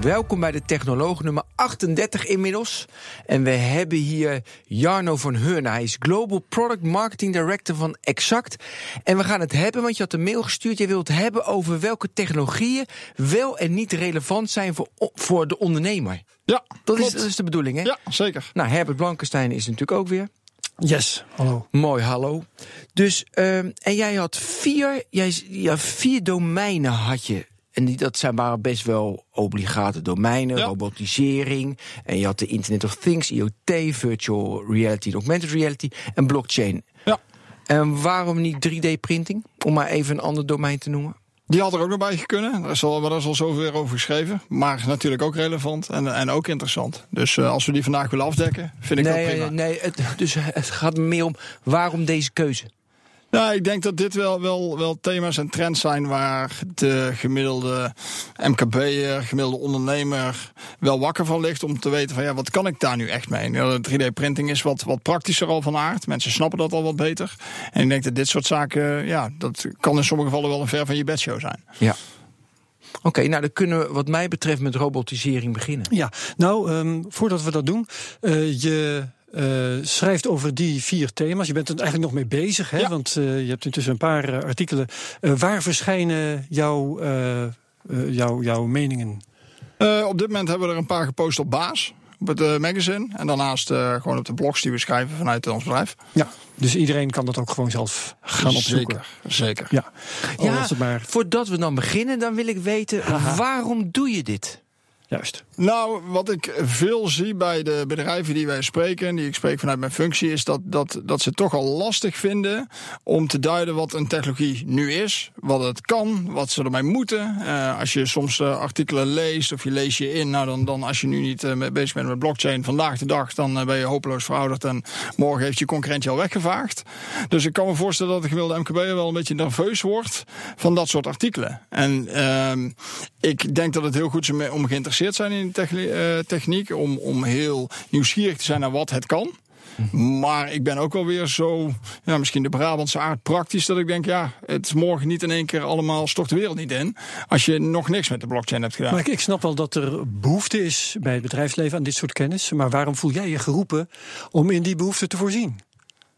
Welkom bij de Technoloog nummer 38 inmiddels. En we hebben hier Jarno van Heurne. Hij is Global Product Marketing Director van Exact. En we gaan het hebben, want je had een mail gestuurd. Je wilt het hebben over welke technologieën wel en niet relevant zijn voor, voor de ondernemer. Ja, dat is, dat is de bedoeling, hè? Ja, zeker. Nou, Herbert Blankenstein is natuurlijk ook weer. Yes, hallo. Mooi, hallo. Dus, um, en jij had vier, jij, ja, vier domeinen had je en die, dat zijn waren best wel obligate domeinen, ja. robotisering. En je had de Internet of Things, IoT, virtual reality, augmented reality en blockchain. Ja. En waarom niet 3D-printing? Om maar even een ander domein te noemen. Die had er ook nog bij kunnen. Daar is al, daar is al zoveel over geschreven. Maar natuurlijk ook relevant en, en ook interessant. Dus uh, als we die vandaag willen afdekken, vind ik nee, dat prima. Nee, het, dus het gaat meer om waarom deze keuze? Nou, ik denk dat dit wel, wel, wel thema's en trends zijn waar de gemiddelde MKB'er, gemiddelde ondernemer wel wakker van ligt om te weten van ja, wat kan ik daar nu echt mee? 3D-printing is wat, wat praktischer al van aard. Mensen snappen dat al wat beter. En ik denk dat dit soort zaken, ja, dat kan in sommige gevallen wel een ver van je bedshow zijn. Ja. Oké, okay, nou dan kunnen we wat mij betreft met robotisering beginnen. Ja, nou, um, voordat we dat doen, uh, je uh, schrijft over die vier thema's. Je bent er eigenlijk nog mee bezig, hè? Ja. want uh, je hebt intussen een paar uh, artikelen. waar verschijnen jouw, jouw, jouw meningen? op dit moment hebben we er een paar gepost op Baas. Op het magazine. En daarnaast gewoon op de blogs die we schrijven vanuit ons bedrijf. Ja, dus iedereen kan dat ook gewoon zelf gaan opzoeken. Zeker, zeker. Ja, ja maar... voordat we dan beginnen, dan wil ik weten, Aha. waarom doe je dit? Juist. Nou, wat ik veel zie bij de bedrijven die wij spreken, die ik spreek vanuit mijn functie, is dat, dat, dat ze toch al lastig vinden om te duiden wat een technologie nu is, wat het kan, wat ze ermee moeten. Uh, als je soms uh, artikelen leest of je leest je in, nou dan, dan als je nu niet uh, bezig bent met blockchain vandaag de dag, dan ben je hopeloos verouderd en morgen heeft je concurrent je al weggevaagd. Dus ik kan me voorstellen dat de gemiddelde MKB wel een beetje nerveus wordt van dat soort artikelen. En ehm, ik denk dat het heel goed is om geïnteresseerd zijn in de techniek. Om, om heel nieuwsgierig te zijn naar wat het kan. Maar ik ben ook wel weer zo, ja, misschien de Brabantse aard praktisch, dat ik denk, ja, het is morgen niet in één keer allemaal stort de wereld niet in. Als je nog niks met de blockchain hebt gedaan. Maar ik, ik snap wel dat er behoefte is bij het bedrijfsleven aan dit soort kennis. Maar waarom voel jij je geroepen om in die behoefte te voorzien?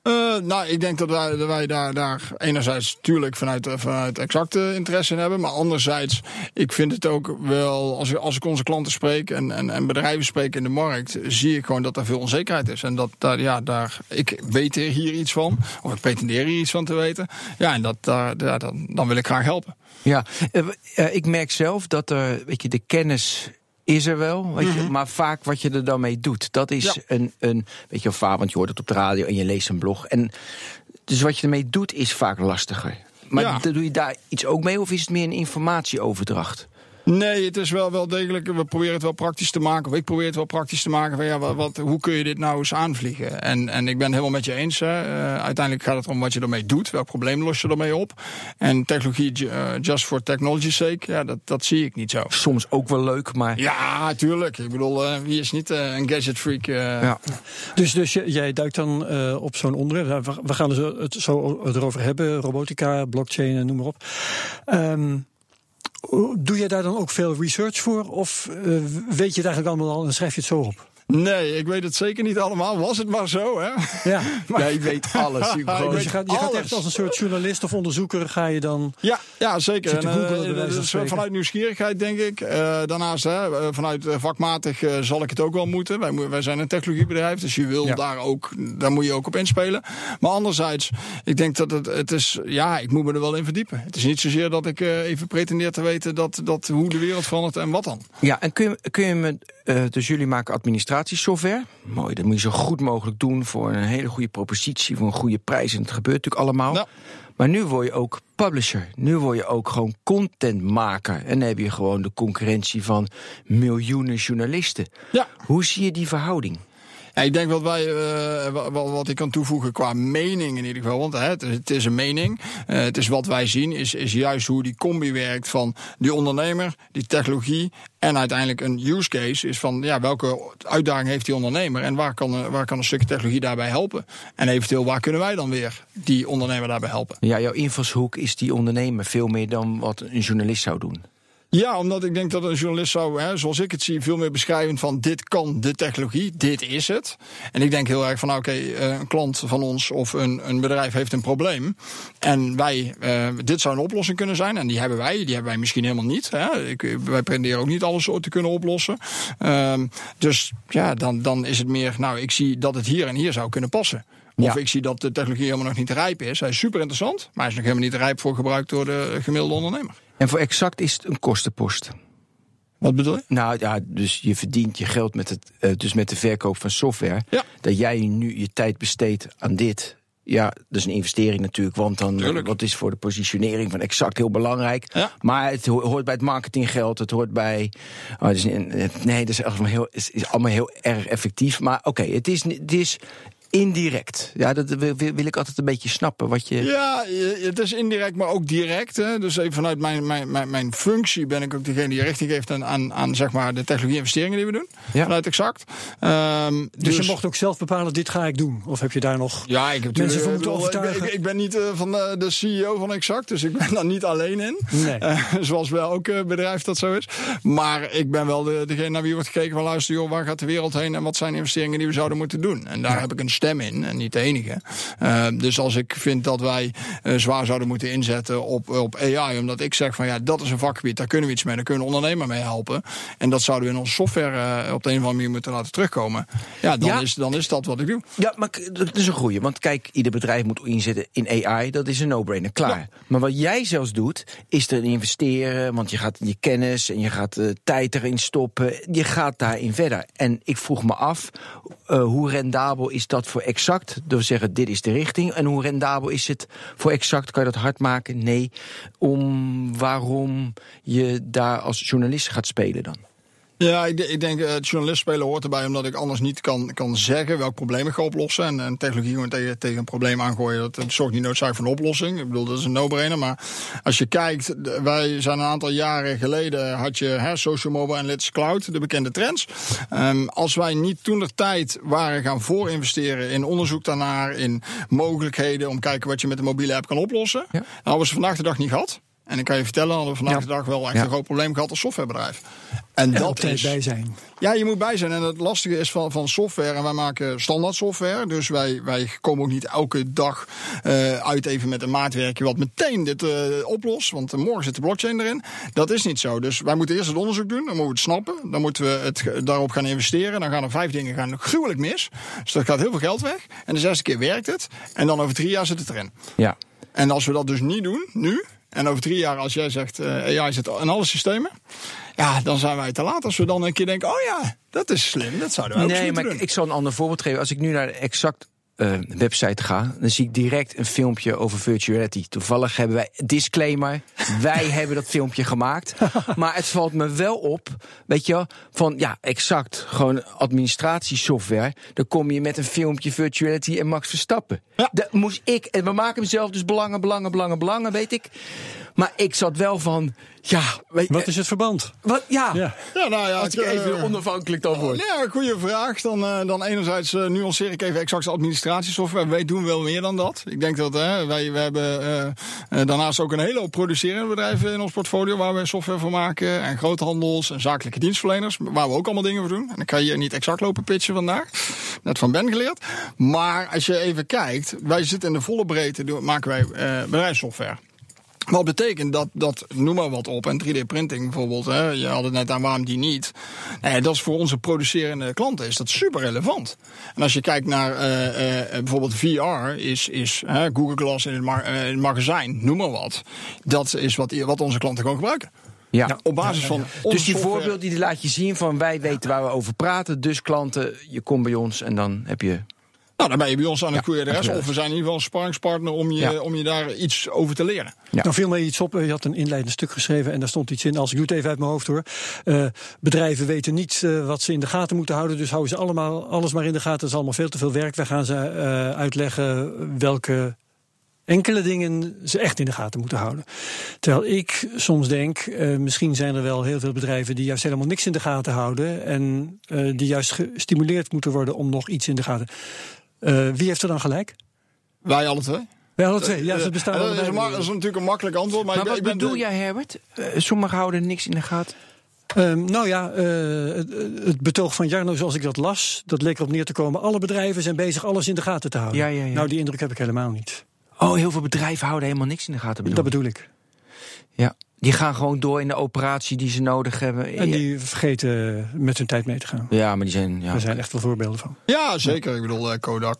Uh, nou, ik denk dat wij, daar, daar enerzijds natuurlijk vanuit, vanuit exacte interesse in hebben. Maar anderzijds, ik vind het ook wel, als ik, als ik onze klanten spreek en, en, en bedrijven spreek in de markt, zie ik gewoon dat er veel onzekerheid is. En dat daar, ja, daar, ik weet hier iets van, of ik pretendeer hier iets van te weten. Ja, en dat, daar, dan, dan wil ik graag helpen. Ja, uh, ik merk zelf dat er, weet je, de kennis is er wel. Weet je, maar vaak wat je er dan mee doet, dat is ja. een, een. Weet je, vaak, want je hoort het op de radio en je leest een blog. En dus wat je ermee doet, is vaak lastiger. Maar ja. doe je daar iets ook mee, of is het meer een informatieoverdracht? Nee, het is wel, wel degelijk. We proberen het wel praktisch te maken. Of ik probeer het wel praktisch te maken. Van ja, wat, wat, hoe kun je dit nou eens aanvliegen? En, en ik ben het helemaal met je eens. Hè. Uh, uiteindelijk gaat het om wat je ermee doet. Welk probleem los je ermee op? En technologie uh, just for technology's sake, ja, dat, dat zie ik niet zo. Soms ook wel leuk, maar. Ja, tuurlijk. Ik bedoel, uh, wie is niet een gadget freak? Ja. Dus, dus jij duikt dan op zo'n onderwerp. We gaan het zo erover hebben: robotica, blockchain, noem maar op. Um, Doe je daar dan ook veel research voor? Of uh, weet je het eigenlijk allemaal al en schrijf je het zo op? Nee, ik weet het zeker niet allemaal. Was het maar zo, hè? Ja, maar... Jij weet alles. Dus je, gaat, je gaat, echt als een soort journalist of onderzoeker ga je dan... Ja, ja zeker. En, uh, dus vanuit nieuwsgierigheid, denk ik. Uh, daarnaast, hè, vanuit vakmatig uh, zal ik het ook wel moeten. Wij, wij zijn een technologiebedrijf, dus je wil ja. daar ook... Daar moet je ook op inspelen. Maar anderzijds, ik denk dat het, het is... Ja, ik moet me er wel in verdiepen. Het is niet zozeer dat ik even pretendeer te weten dat, dat hoe de wereld verandert en wat dan. Ja, en kun je, kun je me... dus jullie maken administratie software. Mooi, dat moet je zo goed mogelijk doen voor een hele goede propositie, voor een goede prijs. En het gebeurt natuurlijk allemaal. Maar nu word je ook publisher. Nu word je ook gewoon contentmaker. En dan heb je gewoon de concurrentie van miljoenen journalisten. Ja. Hoe zie je die verhouding? Ik denk wat wij, uh, wat, wat, ik kan toevoegen qua mening in ieder geval. Want hè, het, is, een mening. Uh, het is wat wij zien, is, is juist hoe die combi werkt van die ondernemer, die technologie. En uiteindelijk een use case is van ja, welke uitdaging heeft die ondernemer en waar kan, waar kan een stukje technologie daarbij helpen? En eventueel waar kunnen wij dan weer die ondernemer daarbij helpen? Ja, jouw invalshoek is die ondernemer veel meer dan wat een journalist zou doen. Ja, omdat ik denk dat een journalist zou, hè, zoals ik het zie, veel meer beschrijven van dit kan de technologie, dit is het. En ik denk heel erg van, nou, oké, okay, een klant van ons of een, een bedrijf heeft een probleem. En wij, uh, dit zou een oplossing kunnen zijn. En die hebben wij, die hebben wij misschien helemaal niet. Hè. Ik, wij pretenderen ook niet alles te kunnen oplossen. Um, dus ja, dan, dan is het meer, nou, ik zie dat het hier en hier zou kunnen passen. Of ja. ik zie dat de technologie helemaal nog niet rijp is. Hij is super interessant, maar hij is nog helemaal niet rijp voor gebruik door de gemiddelde ondernemer. En voor exact is het een kostenpost. Wat bedoel je? Nou ja, dus je verdient je geld met, het, uh, dus met de verkoop van software. Ja. Dat jij nu je tijd besteedt aan dit. Ja, dat is een investering natuurlijk, want dan Tuurlijk. wat is voor de positionering van exact heel belangrijk. Ja. Maar het hoort bij het marketinggeld, het hoort bij. Oh, dus, nee, dat is, allemaal heel, is, is allemaal heel erg effectief. Maar oké, okay, het, is, het is indirect. Ja, dat wil, wil, ik altijd een beetje snappen. Wat je... Ja, het is indirect, maar ook direct. Hè. Dus even vanuit mijn, mijn, mijn, mijn functie ben ik ook degene die richting geeft aan, aan, aan zeg maar, de technologie-investeringen die we doen. Ja. Vanuit exact. Um, dus, dus, je mocht ook zelf bepalen, dit ga ik doen? Of heb je daar nog ja, ik heb mensen voor moeten ik, overtuigen? Ik, ik, ben niet uh, van de, de, CEO van Exact, dus ik ben daar niet alleen in. Nee. Uh, zoals wel ook uh, bedrijf dat zo is. Maar ik ben wel de, degene naar wie wordt gekeken van luister, joh, waar gaat de wereld heen en wat zijn investeringen die we zouden moeten doen? En daar Ja. heb ik een stem in en niet de enige. Uh, dus als ik vind dat wij uh, zwaar zouden moeten inzetten op, op AI, omdat ik zeg van ja, dat is een vakgebied, daar kunnen we iets mee, daar kunnen we ondernemer mee helpen. En dat zouden we in onze software uh, op de een of andere manier moeten laten terugkomen. Ja, dan, Ja. Is, dan is dat wat ik doe. Ja, maar dat is een goeie. Want kijk, ieder bedrijf moet inzetten in AI. Dat is een no-brainer, klaar. Maar wat jij zelfs doet, is erin investeren. Want je gaat je kennis en je gaat tijd erin stoppen. Je gaat daarin verder. En ik vroeg me af, hoe rendabel is dat voor Exact? Door te zeggen, dit is de richting. En hoe rendabel is het voor Exact? Kan je dat hard maken? Nee. Om waarom je daar als journalist gaat spelen dan? Ja, ik, ik denk uh, het journalist spelen hoort erbij omdat ik anders niet kan, kan zeggen welk probleem ik ga oplossen. En, en technologie gewoon tegen, tegen een probleem aangooien, dat, dat zorgt niet noodzakelijk voor een oplossing. Ik bedoel, dat is een no-brainer. Maar als je kijkt, wij zijn een aantal jaren geleden, had je hè, social mobile analytics cloud, de bekende trends. Um, als wij niet toen de tijd waren gaan voorinvesteren in onderzoek daarnaar, in mogelijkheden om kijken wat je met een mobiele app kan oplossen, Ja. dan hadden we ze vandaag de dag niet gehad. En ik kan je vertellen, hadden we vandaag de dag wel echt een groot probleem gehad als softwarebedrijf. En, En dat is, bij zijn. ja, je moet bij zijn. En het lastige is van, van software. En wij maken standaard software. Dus wij, wij komen ook niet elke dag uh, uit even met een maatwerkje. wat meteen dit uh, oplost. Want morgen zit de blockchain erin. Dat is niet zo. Dus wij moeten eerst het onderzoek doen. Dan moeten we het snappen. Dan moeten we het daarop gaan investeren. Dan gaan er vijf dingen gaan gruwelijk mis. Dus dat gaat heel veel geld weg. En de zesde keer werkt het. En dan over drie jaar zit het erin. Ja. En als we dat dus niet doen, nu. En over drie jaar, als jij zegt uh, AI zit in alle systemen. Ja, dan zijn wij te laat. Als we dan een keer denken, oh ja, dat is slim. Dat zouden we ook Nee, moeten maar doen. ik, ik zal een ander voorbeeld geven. Als ik nu naar exact uh, website ga, dan zie ik direct een filmpje over virtuality. Toevallig hebben wij disclaimer. wij hebben dat filmpje gemaakt. maar het valt me wel op, weet je, van ja, exact, gewoon administratiesoftware. Dan kom je met een filmpje virtuality en Max Verstappen. Ja. Dat moest ik, en we maken hem zelf dus belangen, belangen, belangen, belangen, weet ik. Maar ik zat wel van, ja, weet, Wat is het verband? wat, ja. Ja. Ja, nou ja, Als ik even onafhankelijk dan word. Ja, goede vraag. Dan, uh, dan enerzijds uh, nuanceer ik even exact administratiesoftware. Wij doen wel meer dan dat. Ik denk dat uh, wij we hebben uh, daarnaast ook een hele hoop producerende bedrijven in ons portfolio waar we software voor maken. En groothandels en zakelijke dienstverleners, waar we ook allemaal dingen voor doen. En ik kan je niet exact lopen pitchen vandaag. Net van Ben geleerd. Maar als je even kijkt, wij zitten in de volle breedte, doen, maken wij bedrijfssoftware. Wat betekent dat, dat, noem maar wat op, en 3D-printing bijvoorbeeld, hè, je had het net aan waarom die niet. Nee, dat is voor onze producerende klanten is dat super relevant. En als je kijkt naar uh, uh, bijvoorbeeld VR, is, is uh, Google Glass in het, ma in het, magazijn, noem maar wat. Dat is wat, wat onze klanten gewoon gebruiken. Ja. ja. Op basis van. Dus die voorbeeld die laat je zien van wij weten waar we over praten, dus klanten, je komt bij ons en dan heb je Nou, dan ben je bij ons aan het Ja, goede adres. absoluut. Of we zijn in ieder geval een sparringspartner om je, Ja. om je daar iets over te leren. Ja. Nou viel mij iets op. Je had een inleidend stuk geschreven en daar stond iets in. Als ik doe het even uit mijn hoofd hoor. Eh, bedrijven weten niet eh, wat ze in de gaten moeten houden. Dus houden ze allemaal alles maar in de gaten. Dat is allemaal veel te veel werk. Wij gaan ze eh, uitleggen welke enkele dingen ze echt in de gaten moeten houden. Terwijl ik soms denk, eh, misschien zijn er wel heel veel bedrijven die juist helemaal niks in de gaten houden. En eh, die juist gestimuleerd moeten worden om nog iets in de gaten. Eh, wie heeft er dan gelijk? Wij alle twee. Wij alle twee. Ja, ze bestaan Eh, dat, allebei. is dat is natuurlijk een makkelijk antwoord. Maar, Maar ik, wat ben- ik ben bedoel jij, Herbert? Eh, sommigen houden niks in de gaten. Ehm, nou ja, eh, het, het betoog van Jarno, zoals ik dat las, dat leek erop neer te komen. Alle bedrijven zijn bezig alles in de gaten te houden. Ja, ja, ja. Nou, die indruk heb ik helemaal niet. Oh, heel veel bedrijven houden helemaal niks in de gaten. bedoel Dat je? bedoel ik. Ja. Die gaan gewoon door in de operatie die ze nodig hebben. En die vergeten met hun tijd mee te gaan. Ja, maar die zijn... Ja. Daar zijn echt wel voorbeelden van. Ja, zeker. Ik bedoel, Kodak.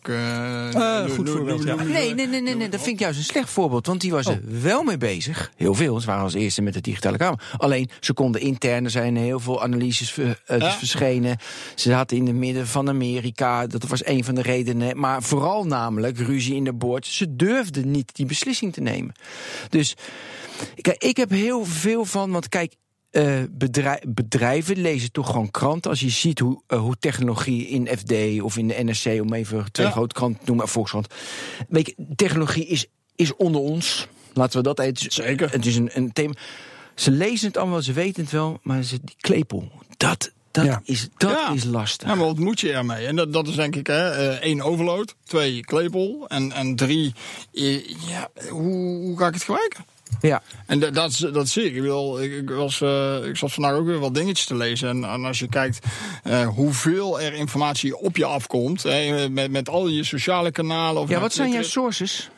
goed voorbeeld, Nee, nee, nee, nee, nee, dat vind ik juist een slecht voorbeeld. Want die was er wel mee bezig. Heel veel. Ze waren als eerste met de digitale camera. Alleen, ze konden intern. Er zijn heel veel analyses eh, Ja. verschenen. Ze zaten in het midden van Amerika. Dat was een van de redenen. Maar vooral namelijk ruzie in de boord. Ze durfden niet die beslissing te nemen. Dus kijk, ik heb heel veel van. Want kijk. eh, bedrij- bedrijven lezen toch gewoon kranten. Als je ziet hoe, eh, hoe technologie in FD of in de NRC, om even twee Ja. grote kranten te noemen, Volkskrant. Weet je, technologie is, is onder ons. Laten we dat even. Zeker. Het is een, een thema. Ze lezen het allemaal, ze weten het wel, maar ze, die klepel, dat, dat, Ja. is, dat Ja. is lastig. Ja, maar wat moet je ermee? En dat, dat is denk ik hè, eh, één overload, twee klepel en, en drie, eh, ja, hoe, hoe ga ik het gebruiken? Ja. En dat, dat, zie ik. Ik, bedoel, ik, was, eh, ik zat vandaag ook weer wat dingetjes te lezen. En, en als je kijkt eh, hoeveel er informatie op je afkomt, hè, met, met al je sociale kanalen. Of ja, wat zijn jouw sources?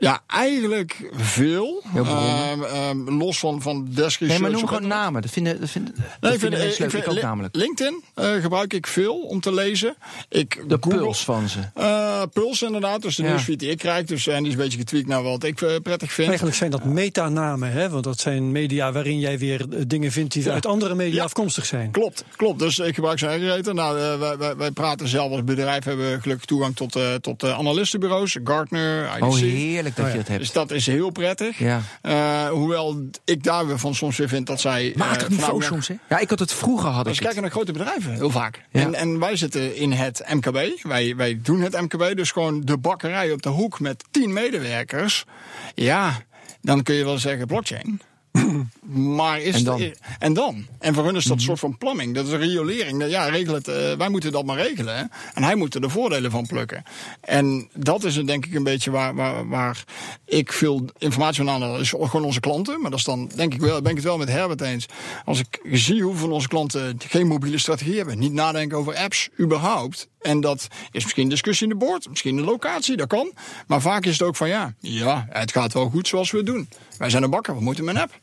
Ja, eigenlijk veel. Ehm, ehm, los van, van desk Nee, maar noem gewoon namen. Dat vinden, dat vinden, dat Nee, ik vinden vind, mensen ik leuk. vind Ik ook Li- namelijk. LinkedIn eh, gebruik ik veel om te lezen. Ik De Google- puls van ze. Eh, Puls inderdaad, dus de Ja. nieuwsfeed die ik krijg. Dus, en die is een beetje getweakt naar wat ik eh, prettig vind. Eigenlijk zijn dat metanamen, hè? want dat zijn media waarin jij weer eh, dingen vindt die Ja. uit andere media Ja. afkomstig zijn. Klopt, klopt. Dus ik gebruik zijn eigen Nou, eh, wij, wij, wij praten zelf als bedrijf, hebben gelukkig toegang tot, eh tot eh, analistenbureaus, Gartner, IDC. Oh, heerlijk dat Oh, je ja. dat hebt. Dus dat is heel prettig. Ja. Eh, hoewel ik daar weer van soms weer vind dat zij... eh, niveau soms, hè? Ja, ik had het vroeger, had Als ik je het. kijkt naar grote bedrijven, heel vaak. Ja. En, en wij zitten in het MKB. Wij, wij doen het MKB, dus gewoon de bakkerij op de hoek met tien medewerkers. Ja, dan kun je wel zeggen blockchain. Maar is En dan? het- en dan? En voor hun is dat een soort van plumbing. Dat is een riolering. Ja, regel het. eh, wij moeten dat maar regelen. hè. En hij moet er de voordelen van plukken. En dat is denk ik een beetje waar, waar, waar ik veel informatie van aan is gewoon onze klanten. Maar dat is dan denk ik wel, ben ik het wel met Herbert eens. Als ik zie hoeveel van onze klanten geen mobiele strategie hebben, niet nadenken over apps überhaupt. En dat is misschien een discussie in de boord, misschien de locatie, dat kan. Maar vaak is het ook van ja, ja, het gaat wel goed zoals we het doen. Wij zijn een bakker, we moeten met een app.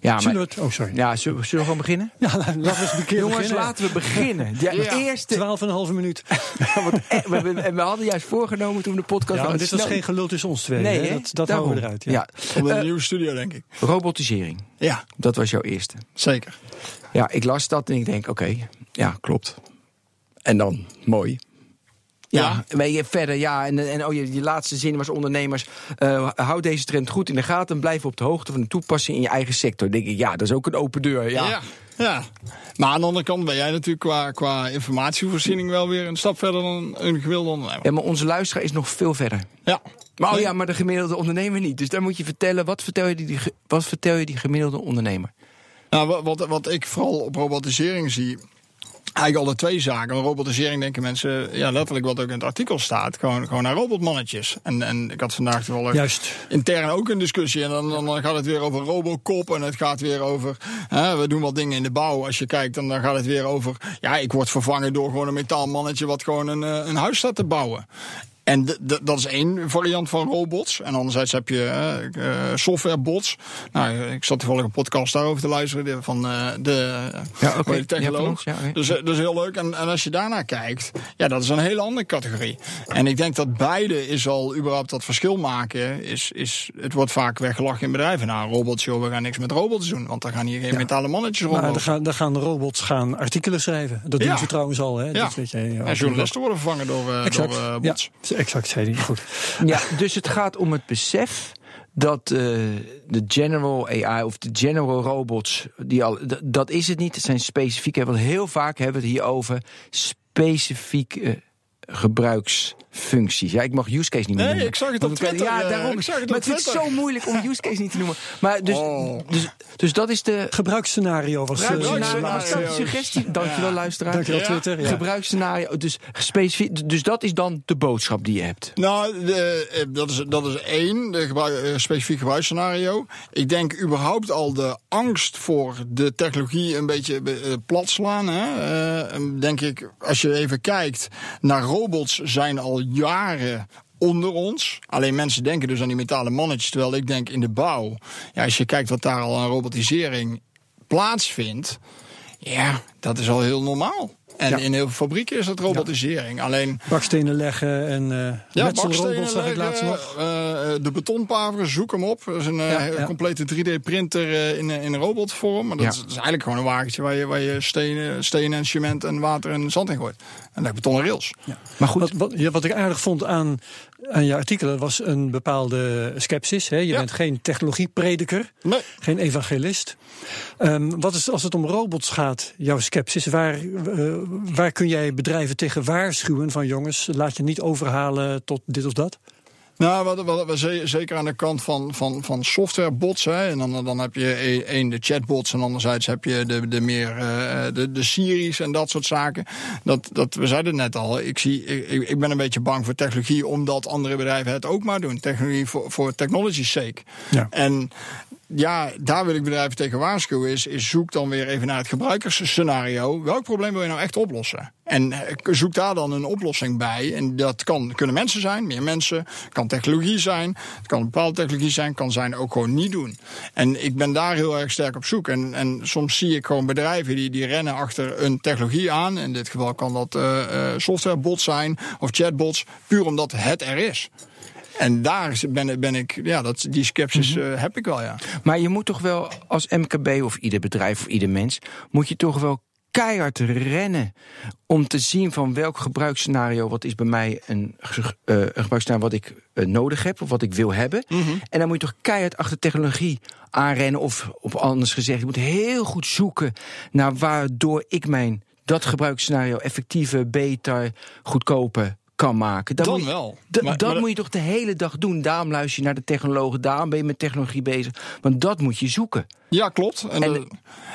Ja, Zullen we het? Oh, sorry. ja, zullen, we- zullen we gewoon beginnen? Ja, laten we eens een keer Jongens, beginnen. laten we beginnen. Ja, de Ja. eerste. Twaalf en een halve minuut. Want, eh, we, we, en we hadden juist voorgenomen toen we de podcast... Ja, maar dit was snel- geen gelul tussen ons twee. Nee, hè? Dat, dat houden we eruit. Ja. Ja. Op een Eh, nieuwe studio, denk ik. robotisering. Ja, Dat was jouw eerste. zeker. Ja, ik las dat en ik denk, oké, ja, klopt. En dan, mooi. Ja, Ja. verder, ja, en, en oh, je, die laatste zin was ondernemers, eh houd deze trend goed in de gaten en blijf op de hoogte van de toepassing in je eigen sector. Dan denk ik, ja, dat is ook een open deur. Ja, Ja. ja. Maar aan de andere kant ben jij natuurlijk qua, qua informatievoorziening wel weer een stap verder dan een gemiddelde ondernemer. Ja, maar onze luisteraar is nog veel verder. Ja. Maar, oh ja, maar de gemiddelde ondernemer niet. Dus daar moet je vertellen, wat vertel je die, wat vertel je die gemiddelde ondernemer? Nou, wa- wat, wat ik vooral op robotisering zie. Eigenlijk alle twee zaken. Robotisering denken mensen, ja, letterlijk wat ook in het artikel staat. Gewoon, gewoon naar robotmannetjes. En, en ik had vandaag toevallig Juist. intern ook een discussie. En dan, dan gaat het weer over Robocop. En het gaat weer over. Hè, we doen wat dingen in de bouw. Als je kijkt, dan, dan gaat het weer over. Ja, ik word vervangen door gewoon een metaalmannetje. wat gewoon een, eh, een huis staat te bouwen. En dat is één variant van robots. En anderzijds heb je eh, eh, softwarebots. Nou, ik zat toevallig een podcast daarover te luisteren de- van eh, de, Ja, van technoloog. ja, dus eh, dat is heel leuk. En, en als je daarnaar kijkt, ja, dat is een hele andere categorie. En ik denk dat beide is al überhaupt dat verschil maken. Is, is, het wordt vaak weggelachen in bedrijven. Nou, robots, joh, we gaan niks met robots doen. Want dan gaan hier geen metalen mannetjes Maar rondlopen. dan gaan, dan gaan de robots gaan artikelen schrijven. Dat doen ze trouwens al. Hè? Ja. Dat weet ja. en journalisten worden vervangen door, eh, Exact. door eh, bots. Exact, zei hij. Goed. Ja, dus het gaat om het besef dat eh, de general AI of de general robots, die al, dat is het niet. Het zijn specifieke, want heel vaak hebben we het hier over specifieke gebruiksfuncties. Ja, ik mag use case niet meer Nee, noemen. ik zag het op Twitter, Ja, daarom. ik zag het maar het is zo moeilijk om use case niet te noemen. Maar dus, Oh. dus, dus dat is de Gebruiksscenario was... eh, gebruiksscenario. de suggestie? Dankjewel, luisteraar. Dankjewel. Twitter. Ja. Gebruiksscenario, dus specifiek. Dus dat is dan de boodschap die je hebt. Nou, de, eh, dat, is, dat is één, de gebruik, eh, specifiek gebruiksscenario. Ik denk überhaupt al de angst voor de technologie een beetje plat slaan. Hè? Eh, denk ik, als je even kijkt naar robots, zijn al jaren onder ons. Alleen mensen denken dus aan die metalen mannetjes, terwijl ik denk in de bouw. Ja, als je kijkt wat daar al aan robotisering plaatsvindt, ja, dat is al heel normaal. En Ja. in heel veel fabrieken is dat robotisering. Alleen Bakstenen leggen en eh ja, metselrobots zag ik laatst nog. eh, de betonpaveren, zoek hem op. Dat is een eh, Ja, ja. complete 3D-printer eh, in, in robotvorm. Maar dat, Ja. is, dat is eigenlijk gewoon een wagentje waar je, waar je stenen, stenen en cement en water en zand in gooit. En daar betonnen rails. Maar goed, Wat, wat, ja, wat ik aardig vond aan, aan je artikelen was een bepaalde sceptisch. Je Ja. bent geen technologieprediker, Nee. geen evangelist. Ehm, wat is als het om robots gaat, jouw sceptisch? Waar, eh, waar kun jij bedrijven tegen waarschuwen van jongens, laat je niet overhalen tot dit of dat? Nou, wat, wat, wat ze- zeker aan de kant van, van, van softwarebots. Hè, en dan, dan heb je e- één de chatbots en anderzijds heb je de, de meer eh, de, de Siri's en dat soort zaken. Dat, dat, we zeiden het net al, ik, zie, ik, ik ben een beetje bang voor technologie omdat andere bedrijven het ook maar doen. Technologie voor, voor technology's sake. Ja. En ja, daar wil ik bedrijven tegen waarschuwen. Is, is zoek dan weer even naar het gebruikersscenario. Welk probleem wil je nou echt oplossen? En eh, zoek daar dan een oplossing bij. En dat kan, kunnen mensen zijn, meer mensen. kan technologie zijn. Het kan een bepaalde technologie zijn. Kan zijn ook gewoon niet doen. En ik ben daar heel erg sterk op zoek. En, en soms zie ik gewoon bedrijven die, die rennen achter een technologie aan. In dit geval kan dat eh, softwarebots zijn of chatbots. Puur omdat het er is. En daar ben, ben ik, ja, dat, die sceptisch eh, heb ik wel, ja. Maar je moet toch wel als MKB of ieder bedrijf of ieder mens, moet je toch wel keihard rennen om te zien van welk gebruiksscenario wat is bij mij een, eh, een gebruiksscenario wat ik eh, nodig heb of wat ik wil hebben. En dan moet je toch keihard achter technologie aanrennen of op anders gezegd, je moet heel goed zoeken naar waardoor ik mijn dat gebruiksscenario effectiever, beter, goedkoper kan maken. Dan moet je- wel. D- Maar- dat maar- moet je toch de hele dag doen. Daarom luister je naar de technologen, daarom ben je met technologie bezig. Want dat moet je zoeken. Ja, klopt. En, En- eh,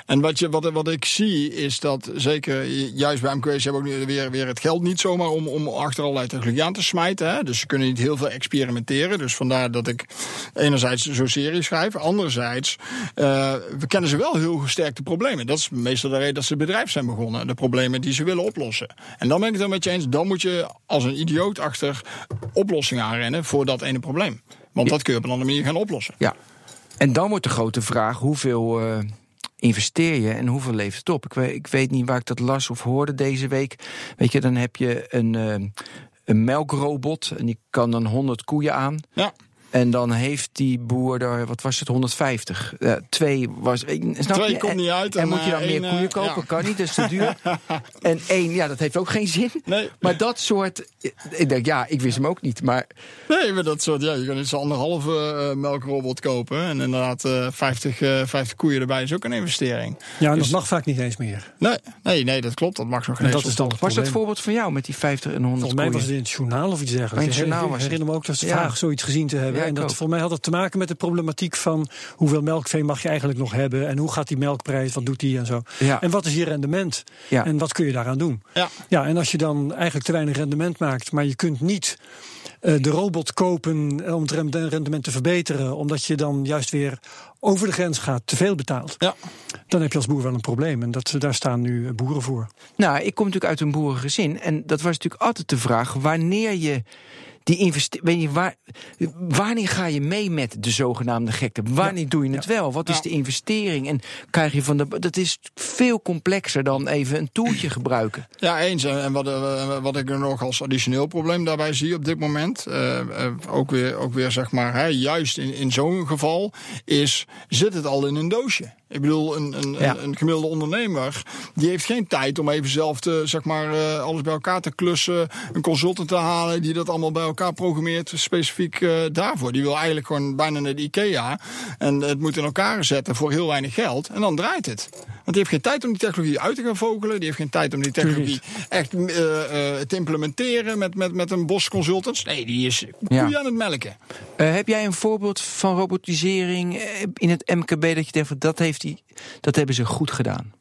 en wat, je, wat, wat ik zie is dat zeker juist bij MKW's hebben ook nu weer, weer het geld niet zomaar om, om achter allerlei technologie aan te smijten. Hè. Dus ze kunnen niet heel veel experimenteren. Dus vandaar dat ik enerzijds zo'n serie schrijf. Anderzijds, eh, we kennen ze wel heel sterk de problemen. Dat is meestal de reden dat ze bedrijf zijn begonnen. De problemen die ze willen oplossen. En dan ben ik het er met je eens. Dan moet je als een idioot achter oplossingen aanrennen voor dat ene probleem. Want dat kun je op een andere manier gaan oplossen. Ja. En dan wordt de grote vraag: hoeveel eh, investeer je en hoeveel levert het op? Ik weet, ik weet niet waar ik dat las of hoorde deze week. Weet je, dan heb je een, eh, een melkrobot en die kan dan 100 koeien aan. Ja. En dan heeft die boer er, wat was het, 150. Eh, twee was. Snap Twee je? komt niet uit En, en, moet je dan eh, meer koeien eh, kopen? ja. Kan niet, dat is te duur. en één, ja, dat heeft ook geen zin. Nee. Maar dat soort. Ik denk, ja, ik wist hem ook niet. Maar Nee, maar dat soort, ja, je kan niet zo'n anderhalve eh, melkrobot kopen. En inderdaad, eh 50, eh 50 koeien erbij is ook een investering. Ja, en Dus- dat mag vaak niet eens meer. Nee, nee, nee, dat klopt. Dat mag nog geen En dat eens is dan het was dat voorbeeld van jou met die 50 en 100 Volgens mij was het in het journaal of iets dergelijks. In het journaal was het. herinner me ook dat ze Ja. vaag zoiets gezien te hebben. Ja, en dat ook. voor mij had het te maken met de problematiek van hoeveel melkvee mag je eigenlijk nog hebben. En hoe gaat die melkprijs, wat doet die en zo. Ja. En wat is je rendement? Ja. En wat kun je daaraan doen? Ja. Ja, en als je dan eigenlijk te weinig rendement maakt, maar je kunt niet eh, de robot kopen om het rendement te verbeteren, omdat je dan juist weer over de grens gaat, te veel betaalt. Ja. Dan heb je als boer wel een probleem. En dat, daar staan nu boeren voor. Nou, ik kom natuurlijk uit een boerengezin. En dat was natuurlijk altijd de vraag: wanneer je die investering. Waar, wanneer ga je mee met de zogenaamde gekte? Wanneer doe je het wel? Wat is de investering? En krijg je van de. Dat is veel complexer dan even een toeltje gebruiken. Ja, eens. En wat, eh, wat ik er nog als additioneel probleem daarbij zie op dit moment. Uh, ook, weer, ook weer zeg maar, hè, juist in, in zo'n geval. Is zit het al in een doosje? Ik bedoel, een, een, een, gemiddelde ondernemer die heeft geen tijd om even zelf te, zeg maar, alles bij elkaar te klussen, een consultant te halen die dat allemaal bij elkaar programmeert, specifiek uh, daarvoor. Die wil eigenlijk gewoon bijna naar de IKEA en het moet in elkaar zetten voor heel weinig geld en dan draait het. Want die heeft geen tijd om die technologie uit te gaan vogelen. Die heeft geen tijd om die technologie echt uh, te implementeren met, met, met een bos consultants. Nee, die is ja. aan het melken. heb jij een voorbeeld van robotisering in het MKB dat je denkt dat heeft die, dat hebben ze goed gedaan.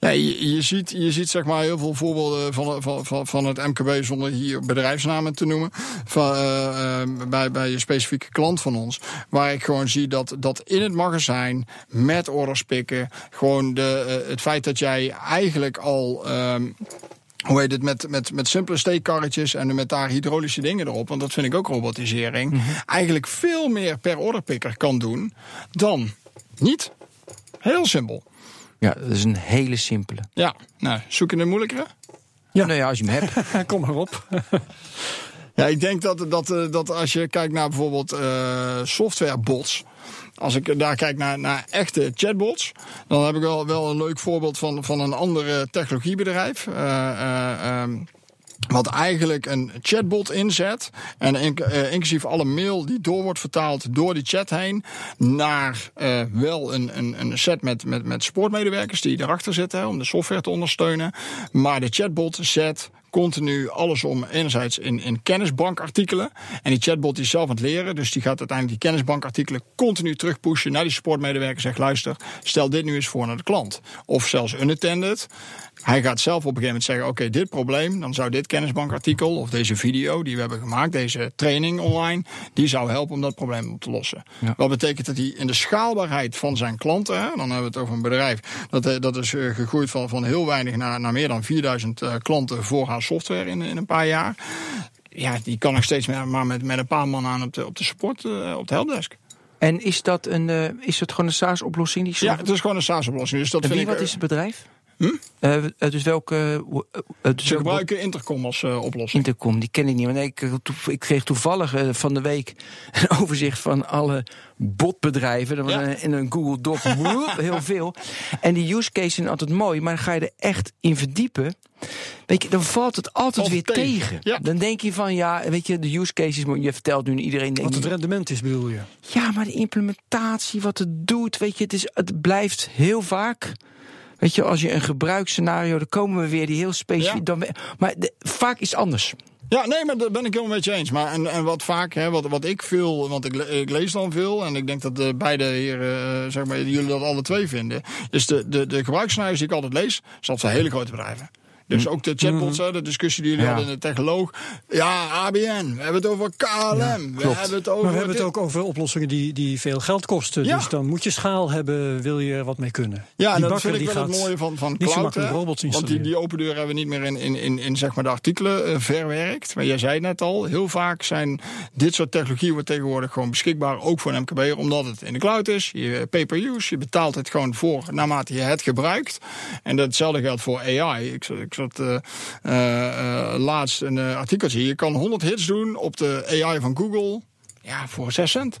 Ja, je, je, ziet, je ziet zeg maar heel veel voorbeelden van, van, van, van het MKB, zonder hier bedrijfsnamen te noemen, van, uh, bij, bij een specifieke klant van ons. Waar ik gewoon zie dat, dat in het magazijn, met orders pikken, gewoon de, uh, het feit dat jij eigenlijk al. Um, hoe heet het, met, met, met simpele steekkarretjes en met daar hydraulische dingen erop, want dat vind ik ook robotisering, mm -hmm. eigenlijk veel meer per orderpikker kan doen dan niet. Heel simpel. Ja, dat is een hele simpele. Ja, nou, zoek je een moeilijkere? Ja, nou ja, als je hem hebt. Kom maar op. ja, ik denk dat, dat, dat als je kijkt naar bijvoorbeeld uh, softwarebots. Als ik daar kijk naar, naar echte chatbots, dan heb ik wel, wel een leuk voorbeeld van, van een ander technologiebedrijf. Uh, uh, um, wat eigenlijk een chatbot inzet. En uh, inclusief alle mail die door wordt vertaald door die chat heen. Naar uh, wel een, een, een set met, met, met sportmedewerkers die erachter zitten om de software te ondersteunen. Maar de chatbot zet continu alles om enerzijds in, in kennisbankartikelen. En die chatbot is zelf aan het leren. Dus die gaat uiteindelijk die kennisbankartikelen continu terugpushen naar die supportmedewerker. Zegt luister, stel dit nu eens voor naar de klant. Of zelfs unattended. Hij gaat zelf op een gegeven moment zeggen: Oké, dit probleem, dan zou dit kennisbankartikel of deze video die we hebben gemaakt, deze training online, die zou helpen om dat probleem op te lossen. Ja. Wat betekent dat hij in de schaalbaarheid van zijn klanten, hè, dan hebben we het over een bedrijf dat, dat is gegroeid van, van heel weinig naar, naar meer dan 4000 uh, klanten voor haar software in, in een paar jaar. Ja, die kan nog steeds maar met, met een paar man aan op de, op de support, op de helpdesk. En is dat, een, uh, is dat gewoon een SaaS-oplossing? Die ja, het is gewoon een SaaS-oplossing. Dus dat en wie, vind wat ik, is het bedrijf? Hm? Uh, dus welke. Uh, dus Ze gebruiken Intercom als uh, oplossing. Intercom, die ken ik niet. Want ik, ik kreeg toevallig van de week een overzicht van alle botbedrijven. Dat was ja. in een Google Doc heel veel. En die use cases zijn altijd mooi, maar dan ga je er echt in verdiepen. Weet je, dan valt het altijd Of weer tegen. tegen. Ja. Dan denk je van ja, weet je, de use cases, maar je vertelt nu iedereen. Wat het rendement is, bedoel je? ja, maar de implementatie, wat het doet, weet je, het, is, het blijft heel vaak. Weet je, als je een gebruiksscenario, dan komen we weer die heel specifiek. Ja. Dan, maar de, vaak is het anders. Ja, nee, maar daar ben ik helemaal met je eens. Maar en, en wat vaak, hè, wat, wat ik veel, want ik, le- ik lees dan veel, en ik denk dat de beide heren, uh, zeg maar, jullie dat alle twee vinden, is de, de, de gebruiksscenario's die ik altijd lees, zijn altijd hele grote bedrijven. Dus ook de chatbots, hè, de discussie die jullie Ja. hadden in de technoloog. Ja, ABN, we hebben het over KLM, we hebben het over... Maar we hebben het ook over oplossingen die, die veel geld kosten. Ja. Dus dan moet je schaal hebben, wil je er wat mee kunnen. Ja, en dat bakker vind ik wel het mooie van, van cloud. hè. robots Want die, die open deur hebben we niet meer in, in, in, in zeg maar de artikelen eh, verwerkt. Maar jij zei net al, heel vaak zijn dit soort technologieën wordt tegenwoordig gewoon beschikbaar. Ook voor een MKB, omdat het in de cloud is. Je pay-per-use, je betaalt het gewoon voor naarmate je het gebruikt. En datzelfde geldt voor AI. Ik, ik zat eh, eh, eh, laatst een artikeltje. Je kan 100 hits doen op de AI van Google. Ja, voor 6 cent.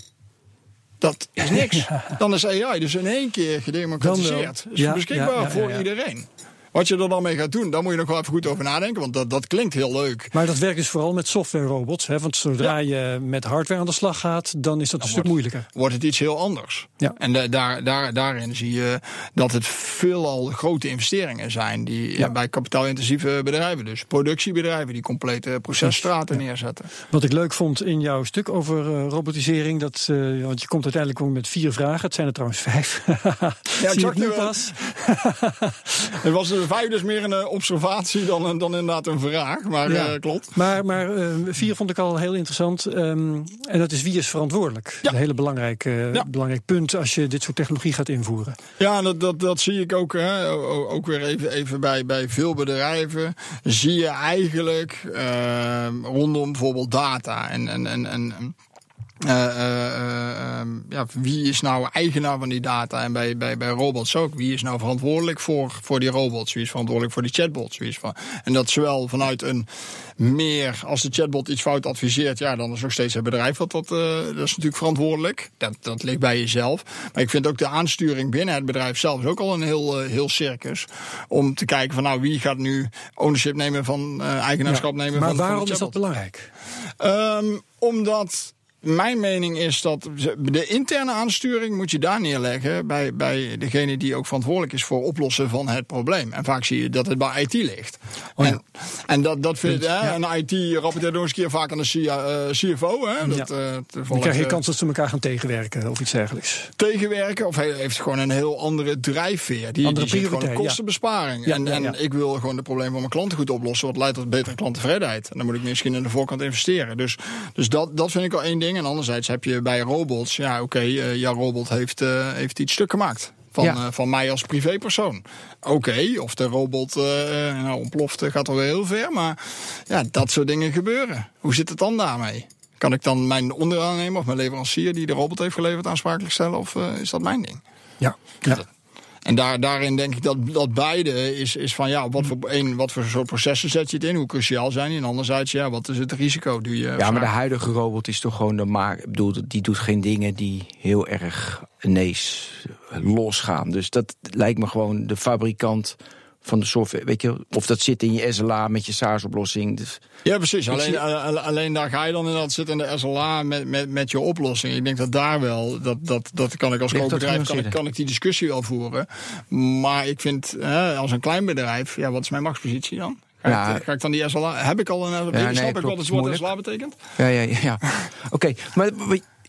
Dat is niks. Dan is AI dus in één keer gedemocratiseerd. Is Ja, beschikbaar ja, ja, voor iedereen. Wat je er dan mee gaat doen, daar moet je nog wel even goed over nadenken. Want dat, dat klinkt heel leuk. Maar dat werkt dus vooral met software robots. Hè? Want zodra je met hardware aan de slag gaat, dan is dat een stuk moeilijker. Wordt het iets heel anders. Ja. En daar, daar, daarin zie je dat het veelal grote investeringen zijn. Die ja, bij kapitaalintensieve bedrijven, dus productiebedrijven, die complete processtraten neerzetten. Wat ik leuk vond in jouw stuk over eh, robotisering, dat, eh, want je komt uiteindelijk ook met vier vragen. Het zijn er trouwens vijf. ik Zie zag ik nu pas. Het was de vijf is meer een eh, observatie dan, dan inderdaad een vraag. Maar Ja. eh, klopt. Maar, maar eh, vier vond ik al heel interessant. ehm, en dat is wie is verantwoordelijk. Ja. Een hele belangrijk, Ja. belangrijk punt als je dit soort technologie gaat invoeren. Ja, dat, dat, dat zie ik ook. Hè. Ook weer even, even bij, bij veel bedrijven. Zie je eigenlijk eh, rondom bijvoorbeeld data. En, en, en, en eh, ehm, ja, wie is nou eigenaar van die data? En bij, bij, bij robots ook. Wie is nou verantwoordelijk voor, voor die robots? Wie is verantwoordelijk voor die chatbots? Wie is van, en dat zowel vanuit een meer, als de chatbot iets fout adviseert, ja, dan is nog steeds het bedrijf wat dat, eh, dat is natuurlijk verantwoordelijk. Dat, dat ligt bij jezelf. Maar ik vind ook de aansturing binnen het bedrijf zelf is ook al een heel, heel circus. Om te kijken van nou, wie gaat nu ownership nemen van, eh, eigenaarschap nemen maar van, van waarom de is dat belangrijk? Ehm, omdat mijn mening is dat de interne aansturing moet je daar neerleggen bij, bij degene die ook verantwoordelijk is voor oplossen van het probleem. En vaak zie je dat het bij IT ligt. Oh ja. en, en dat, dat vind ik, hè, een IT rapporteert nog eens een keer vaak aan de CIA, eh, CFO. Hè, dat, Ja. eh, Dan krijg je eh, kans dat ze elkaar gaan tegenwerken of iets dergelijks. tegenwerken. Of hij heeft gewoon een heel andere drijfveer. Die, Andere die gewoon ja. kostenbesparing. Ja, en ja, en ja. ik wil gewoon de problemen van mijn klanten goed oplossen. Wat leidt tot betere klanttevredenheid. En dan moet ik misschien aan de voorkant investeren. Dus, dus dat, dat vind ik al één ding. En anderzijds heb je bij robots. Ja, oké, eh, jouw robot heeft, eh, heeft iets stuk gemaakt. Van, Ja. eh, van mij als privépersoon. Oké, of de robot eh, nou, ontploft gaat alweer heel ver. Maar ja, dat soort dingen gebeuren. Hoe zit het dan daarmee? Kan ik dan mijn onderaannemer of mijn leverancier die de robot heeft geleverd aansprakelijk stellen? Of is dat mijn ding? Ja. ja. En daar, daarin denk ik dat, dat beide is, is van ja, wat voor, één, wat voor soort processen zet je het in? Hoe cruciaal zijn die? En anderzijds, ja, wat is het risico? Doe je Ja, maar de huidige robot is toch gewoon de maak. Bedoel, die doet geen dingen die heel erg ineens losgaan. Dus dat lijkt me gewoon de fabrikant van de software. Weet je, of dat zit in je SLA met je SaaS-oplossing. Dus Ja, precies. Alleen, zie- eh, alleen daar ga je dan inderdaad zitten in de SLA met, met, met je oplossing. Ik denk dat daar wel, dat, dat, dat kan ik als Ligt dat koopbedrijf, kan ik, kan ik die discussie wel voeren. Maar ik vind, eh, als een klein bedrijf, ja, wat is mijn machtspositie dan? Ga, Ja. ik, ga ik dan die SLA, heb ik al een SLA? nee, snap ik wat het woord. SLA betekent? Ja, ja, ja. ja. Oké, maar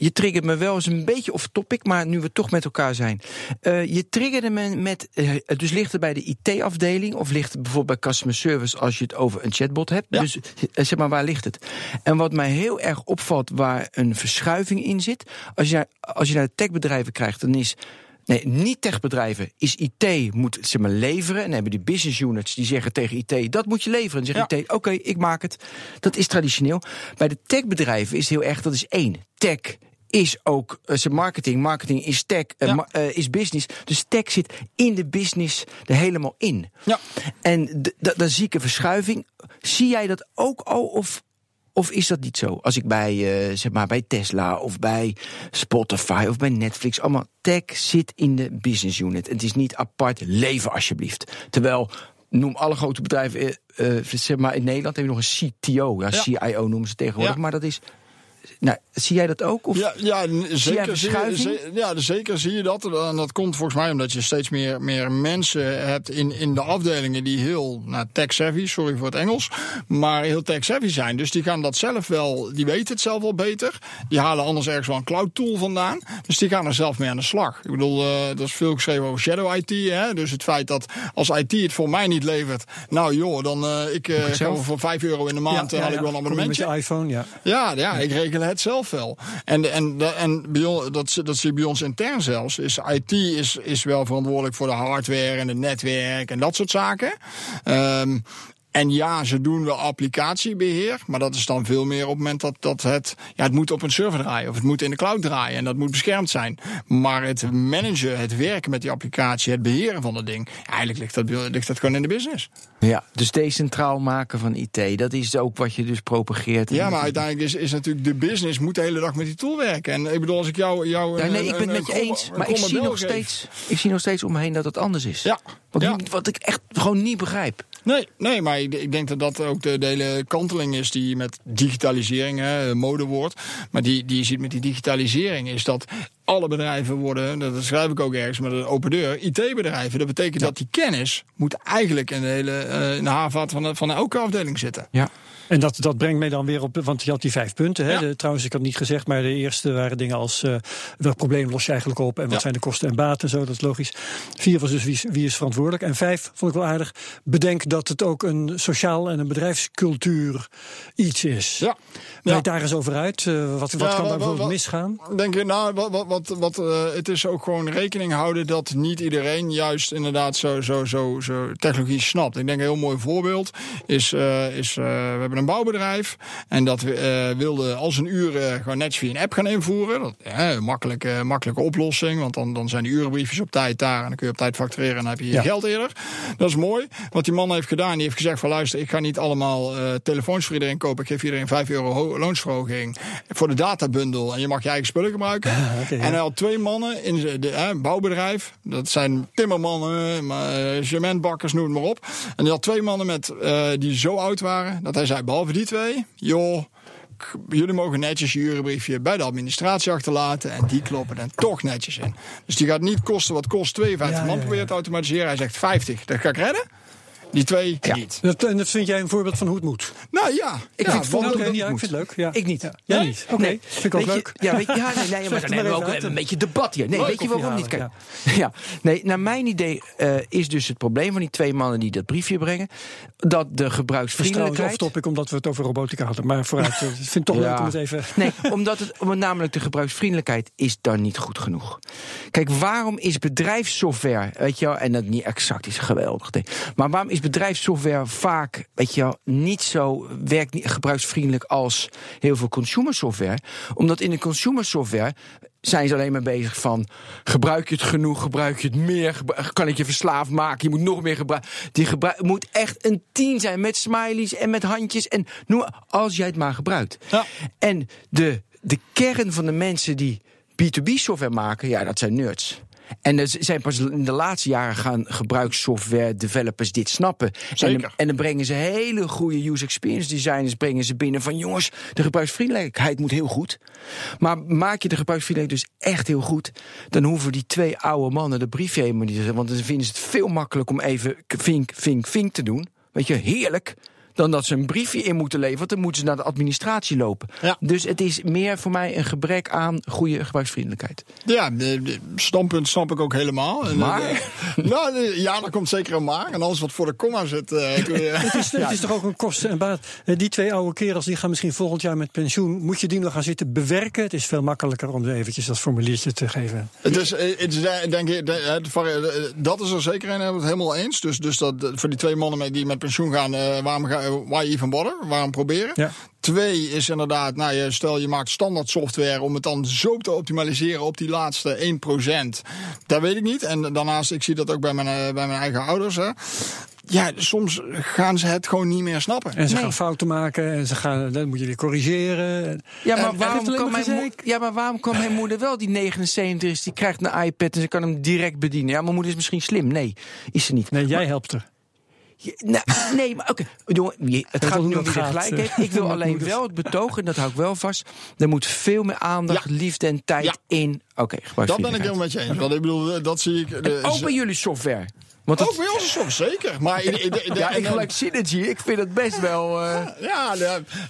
je triggert me wel eens een beetje off topic, maar nu we toch met elkaar zijn. Eh, je triggerde me met, eh, dus ligt het bij de IT-afdeling of ligt het bijvoorbeeld bij customer service als je het over een chatbot hebt? Ja. Dus eh, zeg maar, waar ligt het? En wat mij heel erg opvalt waar een verschuiving in zit, als je, als je naar de techbedrijven krijgt, dan is Nee, niet techbedrijven. Is IT moet zeg maar leveren. En dan hebben die business units die zeggen tegen IT: dat moet je leveren. En zegt Ja. IT: oké, ik maak het. Dat is traditioneel. Bij de techbedrijven is het heel erg dat is één. Tech is ook uh, zijn marketing. Marketing is tech, Ja. ma- uh, is business. Dus tech zit in de business er helemaal in. Ja. En d- d- dan zie ik een verschuiving. Zie jij dat ook al? Of, of is dat niet zo? Als ik bij, eh, zeg maar, bij Tesla of bij Spotify of bij Netflix, allemaal tech zit in de business unit. Het is niet apart leven alsjeblieft. Terwijl, noem alle grote bedrijven, eh, eh, zeg maar in Nederland heb je nog een CTO. Ja, Ja. CIO noemen ze tegenwoordig, Ja. maar dat is. Nou, zie jij dat ook? Of? Ja, ja zeker, zie je, ze- ja, zeker zie je dat. En dat komt volgens mij omdat je steeds meer, meer mensen hebt in, in de afdelingen die heel nou, tech-savvy, sorry voor het Engels, maar heel tech-savvy zijn. Dus die gaan dat zelf wel, die weten het zelf wel beter. Die halen anders ergens wel een cloud-tool vandaan. Dus die gaan er zelf mee aan de slag. Ik bedoel, eh dat is veel geschreven over shadow IT. Hè? Dus het feit dat als IT het voor mij niet levert, nou joh, dan eh ik zelf? voor 5 euro in de maand eh, haal ik wel een abonnementje. Met je iPhone, ja. Ja, ja, ik regel het zelf wel. En, en, en dat, dat zie je bij ons intern zelfs. Is IT is, is wel verantwoordelijk voor de hardware en het netwerk en dat soort zaken. Ehm, en ja, ze doen wel applicatiebeheer, maar dat is dan veel meer op het moment dat, dat het, ja, het moet op een server draaien of het moet in de cloud draaien en dat moet beschermd zijn. Maar het managen, het werken met die applicatie, het beheren van dat ding, eigenlijk ligt dat, ligt dat gewoon in de business. Ja, dus decentraal maken van IT, dat is ook wat je dus propageert. Ja, maar uiteindelijk is, is natuurlijk de business moet de hele dag met die tool werken. En ik bedoel, als ik jou. jou Ja, een- nee, ik ben het met je eens. een Maar ik zie, nog geef. steeds, ik zie nog steeds om me heen dat het anders is. Ja. Wat, Ja. ik, wat ik echt gewoon niet begrijp. Nee, nee, maar ik, denk dat dat ook de, de hele kanteling is die met digitalisering, hè, modewoord. Maar die, die je ziet met die digitalisering is dat alle bedrijven worden, dat schrijf ik ook ergens met een open deur, IT-bedrijven. Dat betekent dat die kennis moet eigenlijk in de hele uh, in de haarvat van, de, van elke afdeling zitten. Ja. En dat, dat brengt mij dan weer op, want je had die vijf punten. Hè? Ja. De, trouwens, ik had niet gezegd, maar de eerste waren dingen als uh, welk probleem los je eigenlijk op en wat Ja. zijn de kosten en baten en zo, dat is logisch. Vier was dus wie, is- wie is verantwoordelijk. En vijf vond ik wel aardig. Bedenk dat het ook een sociaal en een bedrijfscultuur iets is. Ja. Ja. daar eens over uit. Uh, wat wat kan daar bijvoorbeeld wat- misgaan? Denk je, nou, wat, wat, wat, wat uh, het is ook gewoon rekening houden dat niet iedereen juist inderdaad zo, zo, zo, zo technologie snapt. Ik denk een heel mooi voorbeeld is, is we hebben een bouwbedrijf en dat we, uh, wilde als een uur uh, gewoon netjes via een app gaan invoeren. Dat, ja, een makkelijke, makkelijke oplossing, want dan, dan zijn die urenbriefjes op tijd daar en dan kun je op tijd factureren en dan heb je je Ja. geld eerder. Dat is mooi. Wat die man heeft gedaan, die heeft gezegd van luister, ik ga niet allemaal uh, telefoons voor iedereen kopen. Ik geef iedereen 5 euro ho- loonsverhoging voor de databundel en je mag je eigen spullen gebruiken. ja. En hij had twee mannen in de, bouwbedrijf. Dat zijn timmermannen, maar, uh, cementbakkers, noem het maar op. En die had twee mannen met, die zo oud waren dat hij zei, behalve die twee, joh, jullie mogen netjes je urenbriefje bij de administratie achterlaten. En die kloppen er toch netjes in. Dus die gaat niet kosten wat kost 52 Ja, man probeert te automatiseren. Hij zegt 50, dat ga ik redden. Die twee Ja. niet. Dat, en dat vind jij een voorbeeld van hoe het moet? Nou ja, Ik ja, vind het ja, het ik vind het leuk. Ja. Ik niet. Ja. Jij niet? Oké, Nee. vind ik ook je- leuk. Ja, weet je, ja, nee, nee, maar dan het hebben we ook een beetje debat hier. Nee, Leuk weet je waarom niet? Kijk, ja. nee, naar mijn idee eh, is dus het probleem van die twee mannen die dat briefje brengen, dat de Dat is trouwens gebruiksvriendelijkheid... off-topic omdat we het over robotica hadden. Maar vooruit, eh, ik vind het toch Ja. leuk om het even... Nee, omdat het omdat namelijk de gebruiksvriendelijkheid is dan niet goed genoeg. Kijk, waarom is bedrijfssoftware, weet je wel, en dat niet exact is geweldig, maar waarom is bedrijfssoftware vaak, weet je wel, niet zo werkt niet gebruiksvriendelijk als heel veel consumer software? Omdat in de consumer software zijn ze alleen maar bezig van gebruik je het genoeg, gebruik je het meer, kan ik je verslaafd maken, je moet nog meer gebruiken. Die gebruik moet echt een tien zijn met smileys en met handjes en noem, als jij het maar gebruikt. Ja. En de, de kern van de mensen die B2B software maken, ja, dat zijn nerds. En er zijn pas in de laatste jaren gaan gebruikssoftware developers dit snappen. En Zeker. dan, en dan brengen ze hele goede user experience designers brengen ze binnen van jongens, de gebruiksvriendelijkheid moet heel goed. Maar maak je de gebruiksvriendelijkheid dus echt heel goed, dan hoeven die twee oude mannen de briefje helemaal niet te zetten. Want dan vinden ze het veel makkelijker om even vink, vink, vink te doen. Weet je, heerlijk. Dan dat ze een briefje in moeten leveren, want dan moeten ze naar de administratie lopen. Ja. Dus het is meer voor mij een gebrek aan goede gebruiksvriendelijkheid. Ja, de, de standpunt snap ik ook helemaal. En, Maar? eh, nou, de- ja, er komt zeker een maar. En alles wat voor de komma zit. eh, Het is, het is toch ook een kosten en baat. Eh, Die twee oude kerels die gaan misschien volgend jaar met pensioen. Moet je die nog gaan zitten bewerken? Het is veel makkelijker om ze eventjes dat formuliertje te geven. Het is, het is denk ik, dat is er zeker een, hebben we het helemaal eens. Dus, dus dat, voor die twee mannen met- die met pensioen gaan, eh, waarom ga, why even bother? Waarom proberen? Ja. Twee is inderdaad, nou, je, stel je maakt standaard software om het dan zo te optimaliseren op die laatste 1%. Dat weet ik niet. En daarnaast, ik zie dat ook bij mijn, eh, bij mijn eigen ouders. Hè. Ja, soms gaan ze het gewoon niet meer snappen. En ze Nee. gaan fouten maken en ze gaan, dan moet je weer corrigeren. Ja, maar, En- waarom en kan mijn ja, maar waarom kan mijn moeder wel, die 79 is, die krijgt een iPad en ze kan hem direct bedienen? Ja, mijn moeder is misschien slim. Nee, is ze niet. Nee, jij helpt er. Je- nou, nee, maar oké. Je- Het gaat nu er gaat, gelijk eh, heeft. Ik wil alleen wel het betogen, en dat hou ik wel vast. Er moet veel meer aandacht, Ja. liefde en tijd Ja. in. Oké, Dat ben ik helemaal met je eens. Want ik bedoel, dat zie ik. de- Ook bij jullie software. Want Ook bij ons soms zeker. Maar in- in- in- ja, ik gelijk Synergy. Ik vind het best wel... eh, Ja,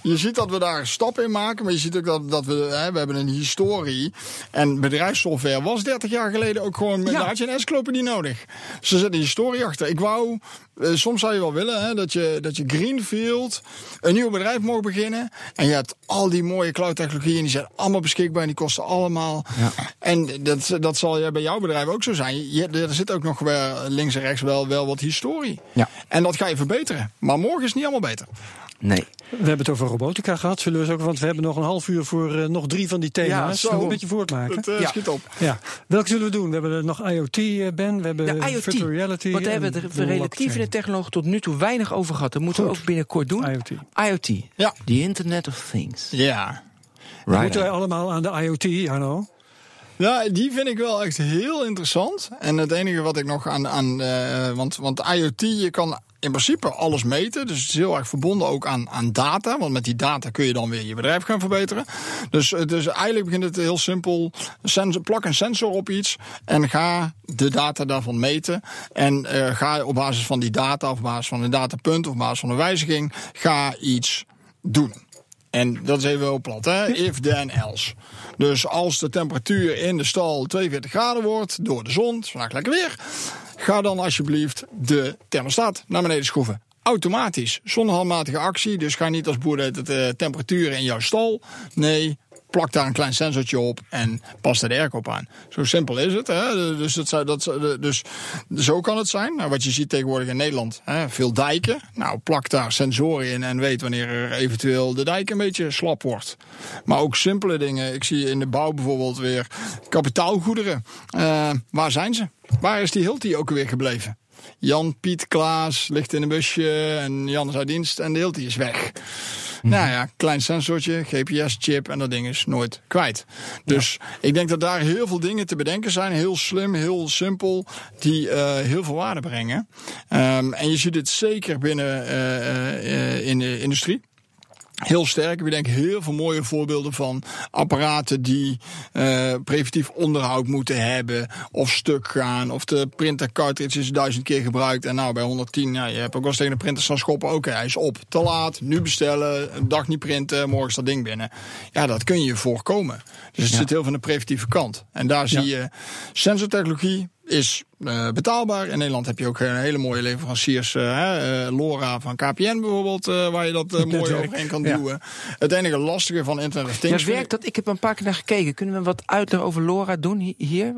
je ziet dat we daar stappen in maken. Maar je ziet ook dat, dat we, hè, we hebben een historie. En bedrijfssoftware was 30 jaar geleden ook gewoon... Ja. Daar had je een encyclopedie nodig. Dus er zit een historie achter. Ik wou... eh, soms zou je wel willen hè, dat, je, dat je Greenfield een nieuw bedrijf mocht beginnen. En je hebt al die mooie cloud technologieën. En die zijn allemaal beschikbaar. En die kosten allemaal. En dat, dat zal ja bij jouw bedrijf ook zo zijn. Je, er zit ook nog wel links en rechts wel, wel wat historie. Ja. En dat ga je verbeteren. Maar morgen is het niet allemaal beter. Nee. We hebben het over robotica gehad. Zullen we eens ook, want we hebben nog een half uur voor eh, nog drie van die thema's. Ja, zo. Zullen we een beetje voortmaken? Het eh, Ja. schiet op. Ja. Welke zullen we doen? We hebben er nog IoT, eh, Ben. We hebben De IoT. virtual reality. Want daar hebben we in de blockchain. technologie tot nu toe weinig over gehad. Dat moeten we ook binnenkort doen. IoT. IoT. Ja. The Internet of Things. Ja. Right Moeten wij allemaal aan de IoT, Arno? Ja, die vind ik wel echt heel interessant. En het enige wat ik nog aan. aan uh, want, want IoT, je kan in principe alles meten. Dus het is heel erg verbonden ook aan, aan data. Want met die data kun je dan weer je bedrijf gaan verbeteren. Dus, dus eigenlijk begint het heel simpel. Sensor, plak een sensor op iets en ga de data daarvan meten. En uh, ga op basis van die data, of op basis van een datapunt, of op basis van een wijziging, ga iets doen. En dat is even heel plat, hè? If, then, else. Dus als de temperatuur in de stal 42 graden wordt door de zon, vandaag lekker weer, ga dan alsjeblieft de thermostaat naar beneden schroeven. Automatisch, zonder handmatige actie. Dus ga niet als boer de temperatuur in jouw stal. Nee, plak daar een klein sensortje op en pas de airco aan. Zo simpel is het. Hè? Dus, dat, dat, dus zo kan het zijn. Nou, wat je ziet tegenwoordig in Nederland, hè? veel dijken. Nou, plak daar sensoren in en weet wanneer er eventueel de dijk een beetje slap wordt. Maar ook simpele dingen. Ik zie in de bouw bijvoorbeeld weer kapitaalgoederen. Uh, waar zijn ze? Waar is die Hilti ook weer gebleven? Jan, Piet, Klaas ligt in een busje en Jan is uit dienst en de Hilti is weg. Nou ja, klein sensortje, GPS-chip en dat ding is nooit kwijt. Dus ik denk dat daar heel veel dingen te bedenken zijn. Heel slim, heel simpel, die uh, heel veel waarde brengen. Um, en je ziet het zeker binnen uh, uh, in de industrie heel sterk. We denken heel veel mooie voorbeelden van apparaten die uh, preventief onderhoud moeten hebben. Of stuk gaan. Of de printer cartridge is duizend keer gebruikt. En nou bij 110, ja, je hebt ook wel eens tegen de printer staan schoppen. Oké, hij is op. Te laat. Nu bestellen. Een dag niet printen. Morgen is dat ding binnen. Ja, dat kun je voorkomen. Dus het ja. zit heel van de preventieve kant. En daar zie ja. je sensortechnologie is uh, betaalbaar. In Nederland heb je ook een hele mooie leveranciers. Uh, uh, Lora van KPN bijvoorbeeld, waar je dat mooi overheen kan ja. duwen. Het enige lastige van Internet of Things... Ja, werkt dat? Ik heb een paar keer naar gekeken. Kunnen we wat uitleg over Lora doen hier?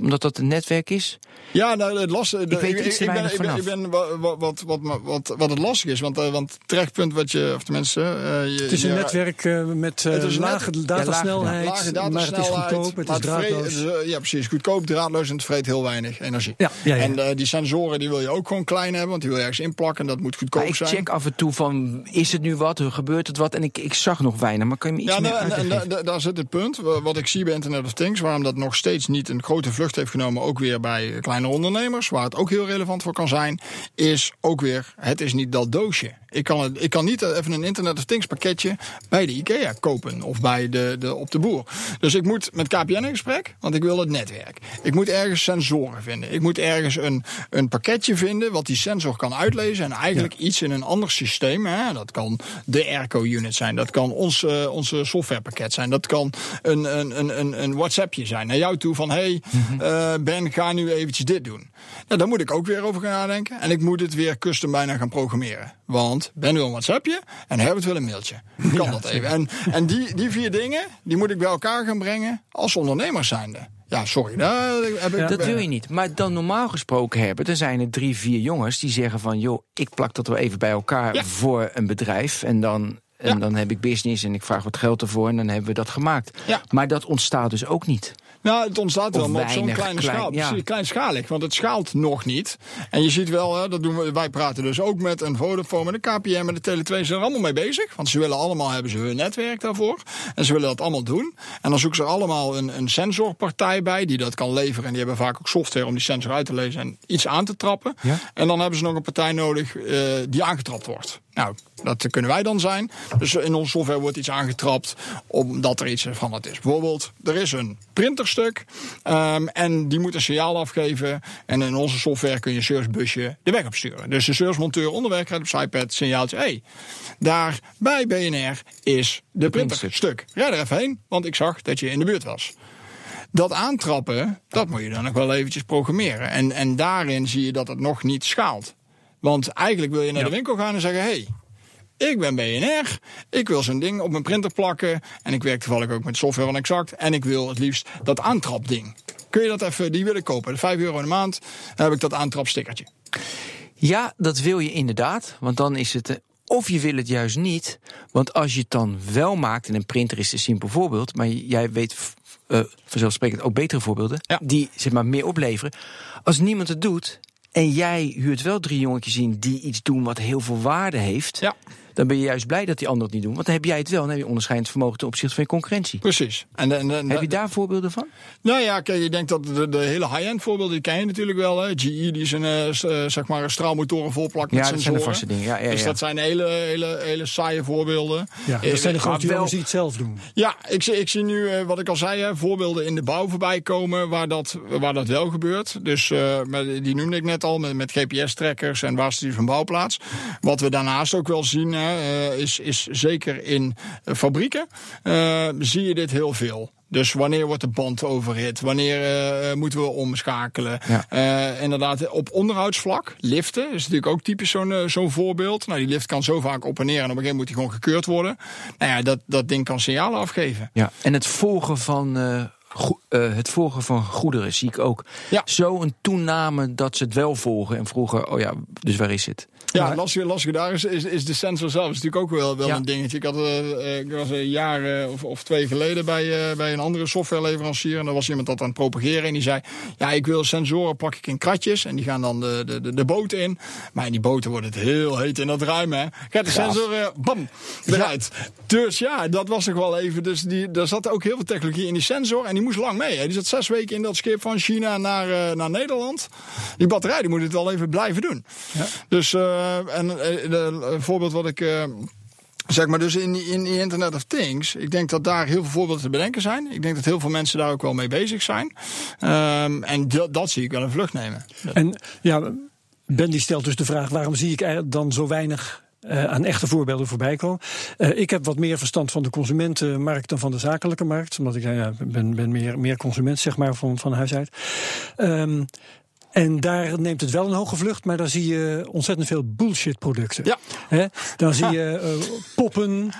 Omdat dat een netwerk is? Ja, nou, het lastige... Ik weet iets ik, ik, ben, ik, ben, ik ben wat, wat, wat, wat, wat het lastig is. Want, want het terechtpunt wat je... Of tenminste... Je, het is een je, netwerk met het is lage net, datasnelheid. Ja, lage datasnelheid. Maar het is goedkoop, het is draadloos. Ja, precies. Goedkoop, draadloos en het vreet heel weinig energie. Ja, ja, ja. En uh, die sensoren die wil je ook gewoon klein hebben, want die wil je ergens inplakken. Dat moet goedkoop maar ik zijn. Ik check af en toe van, is het nu wat? Gebeurt het wat? En ik, ik zag nog weinig, maar kan je me iets ja, meer nou, en, en, daar zit het punt. Wat ik zie bij Internet of Things, waarom dat nog steeds niet een grote vlucht heeft genomen, ook weer bij kleine ondernemers, waar het ook heel relevant voor kan zijn, is ook weer, het is niet dat doosje. Ik kan, ik kan niet even een Internet of Things pakketje bij de IKEA kopen of bij de, de, op de boer. Dus ik moet met KPN in gesprek, want ik wil het netwerk. Ik moet ergens sensoren vinden. Ik moet ergens een, een pakketje vinden wat die sensor kan uitlezen en eigenlijk ja. iets in een ander systeem. Hè, dat kan de Airco-unit zijn, dat kan ons, uh, onze softwarepakket zijn, dat kan een, een, een, een WhatsAppje zijn naar jou toe van hey -hmm. uh, Ben, ga nu eventjes dit doen. Nou, daar moet ik ook weer over gaan nadenken en ik moet het weer custom bijna gaan programmeren. Want Ben wil een WhatsAppje en Herbert wil een mailtje. Kan ja, dat even. En, en die, die vier dingen, die moet ik bij elkaar gaan brengen als ondernemers zijnde. Ja, sorry. Nou, heb ik, dat wil je niet. Maar dan normaal gesproken hebben, er zijn er drie, vier jongens die zeggen van... joh, ik plak dat wel even bij elkaar ja. voor een bedrijf. En dan, en ja. dan heb ik business en ik vraag wat geld ervoor en dan hebben we dat gemaakt. Ja. Maar dat ontstaat dus ook niet. Nou, het ontstaat wel, maar op zo'n kleine klein, schaal. Ja. Kleinschalig, want het schaalt nog niet. En je ziet wel, hè, dat doen we, wij praten dus ook met een Vodafone, met een KPN, met de Tele2. Ze zijn er allemaal mee bezig, want ze willen allemaal, hebben ze hun netwerk daarvoor. En ze willen dat allemaal doen. En dan zoeken ze allemaal een, een sensorpartij bij, die dat kan leveren. En die hebben vaak ook software om die sensor uit te lezen en iets aan te trappen. Ja? En dan hebben ze nog een partij nodig uh, die aangetrapt wordt. Nou, dat kunnen wij dan zijn. Dus in onze software wordt iets aangetrapt omdat er iets van het is. Bijvoorbeeld, er is een printerstuk um, en die moet een signaal afgeven. En in onze software kun je een servicebusje de weg opsturen. Dus de servicemonteur onderweg krijgt op zijn iPad signaaltje. Hé, hey, daar bij BNR is de printerstuk. Rijd er even heen, want ik zag dat je in de buurt was. Dat aantrappen, dat moet je dan nog wel eventjes programmeren. En, en daarin zie je dat het nog niet schaalt. Want eigenlijk wil je naar ja. de winkel gaan en zeggen: hey, ik ben BNR, ik wil zo'n ding op mijn printer plakken. En ik werk toevallig ook met software van Exact. En ik wil het liefst dat aantrapding. Kun je dat even, die wil ik kopen. De 5 euro in de maand, dan heb ik dat aantrapstickertje. Ja, dat wil je inderdaad. Want dan is het of je wil het juist niet. Want als je het dan wel maakt, en een printer is een simpel voorbeeld, maar jij weet uh, vanzelfsprekend ook betere voorbeelden, ja. die zeg maar meer opleveren. Als niemand het doet, en jij huurt wel drie jongetjes in die iets doen wat heel veel waarde heeft. Ja. Dan ben je juist blij dat die anderen het niet doen. Want dan heb jij het wel. Dan heb je onderscheidend vermogen ten opzichte van je concurrentie. Precies. En, en, en- Heb je daar voorbeelden van? Nou ja, kijk, je denkt dat de, de hele high-end voorbeelden, die ken je natuurlijk wel. Hè. GE die zijn, eh, s- eh, zeg maar, straalmotoren volplakt met Ja, dat zijn de sensoren. vaste dingen. Ja, ja, Dus ja. dat zijn hele, hele, hele saaie voorbeelden. Ja, Eh, dat zijn de grote wel- jongens die het zelf doen. Ja, ik, zie- ik zie nu, eh, wat ik al zei, hè, voorbeelden in de bouw voorbij komen waar dat, waar dat wel gebeurt. Dus eh, met- die noemde ik net al, met, met GPS-trackers en waarstuur van bouwplaats. Wat we daarnaast ook wel zien, hè, eh, is, is zeker in eh, fabrieken, eh, zie je dit heel veel. Dus wanneer wordt de band overhit? Wanneer eh, moeten we omschakelen? Ja. Eh, inderdaad, op onderhoudsvlak, liften is natuurlijk ook typisch zo'n eh, zo'n voorbeeld. Nou, die lift kan zo vaak op en neer en op een gegeven moment moet die gewoon gekeurd worden. Nou ja, dat, dat ding kan signalen afgeven. Ja. En het volgen van. eh, eh, het volgen van goederen zie ik ook. Ja. Zo een toename dat ze het wel volgen. En vroeger, oh ja, dus waar is het? Ja, Maar- lastige, lastige daar is, is, is de sensor zelf. is natuurlijk ook wel, wel Ja. een dingetje. Ik, had, eh, ik was een jaar eh, of, of twee geleden bij, eh, bij een andere softwareleverancier. En daar was iemand dat aan het propageren. En die zei, ja, ik wil sensoren pak ik in kratjes. En die gaan dan de, de, de, de boot in. Maar in die boten wordt het heel heet in dat ruim, hè. Gaat de sensor, bam, eruit. Dus ja, dat was toch wel even. Dus die, daar zat ook heel veel technologie in die sensor. En die moest lang mee. Hè. Die zat zes weken in dat schip van China naar, naar Nederland. Die batterij, die moet het wel even blijven doen. Dus, eh, en eh, een voorbeeld wat ik... eh, Zeg maar, dus in, die- in die Internet of Things, ik denk dat daar heel veel voorbeelden te bedenken zijn. Ik denk dat heel veel mensen daar ook wel mee bezig zijn. Ehm, en dat, dat zie ik wel een vlucht nemen. En ja, Ben die stelt dus de vraag: waarom zie ik dan zo weinig eh, aan echte voorbeelden voorbij komen? Eh, ik heb wat meer verstand van de consumentenmarkt dan van de zakelijke markt, omdat ik eh, ben, ben meer, meer consument zeg maar van, van huis uit. Ehm, en daar neemt het wel een hoge vlucht, maar daar zie je ontzettend veel bullshit producten. Ja. Dan zie je eh, poppen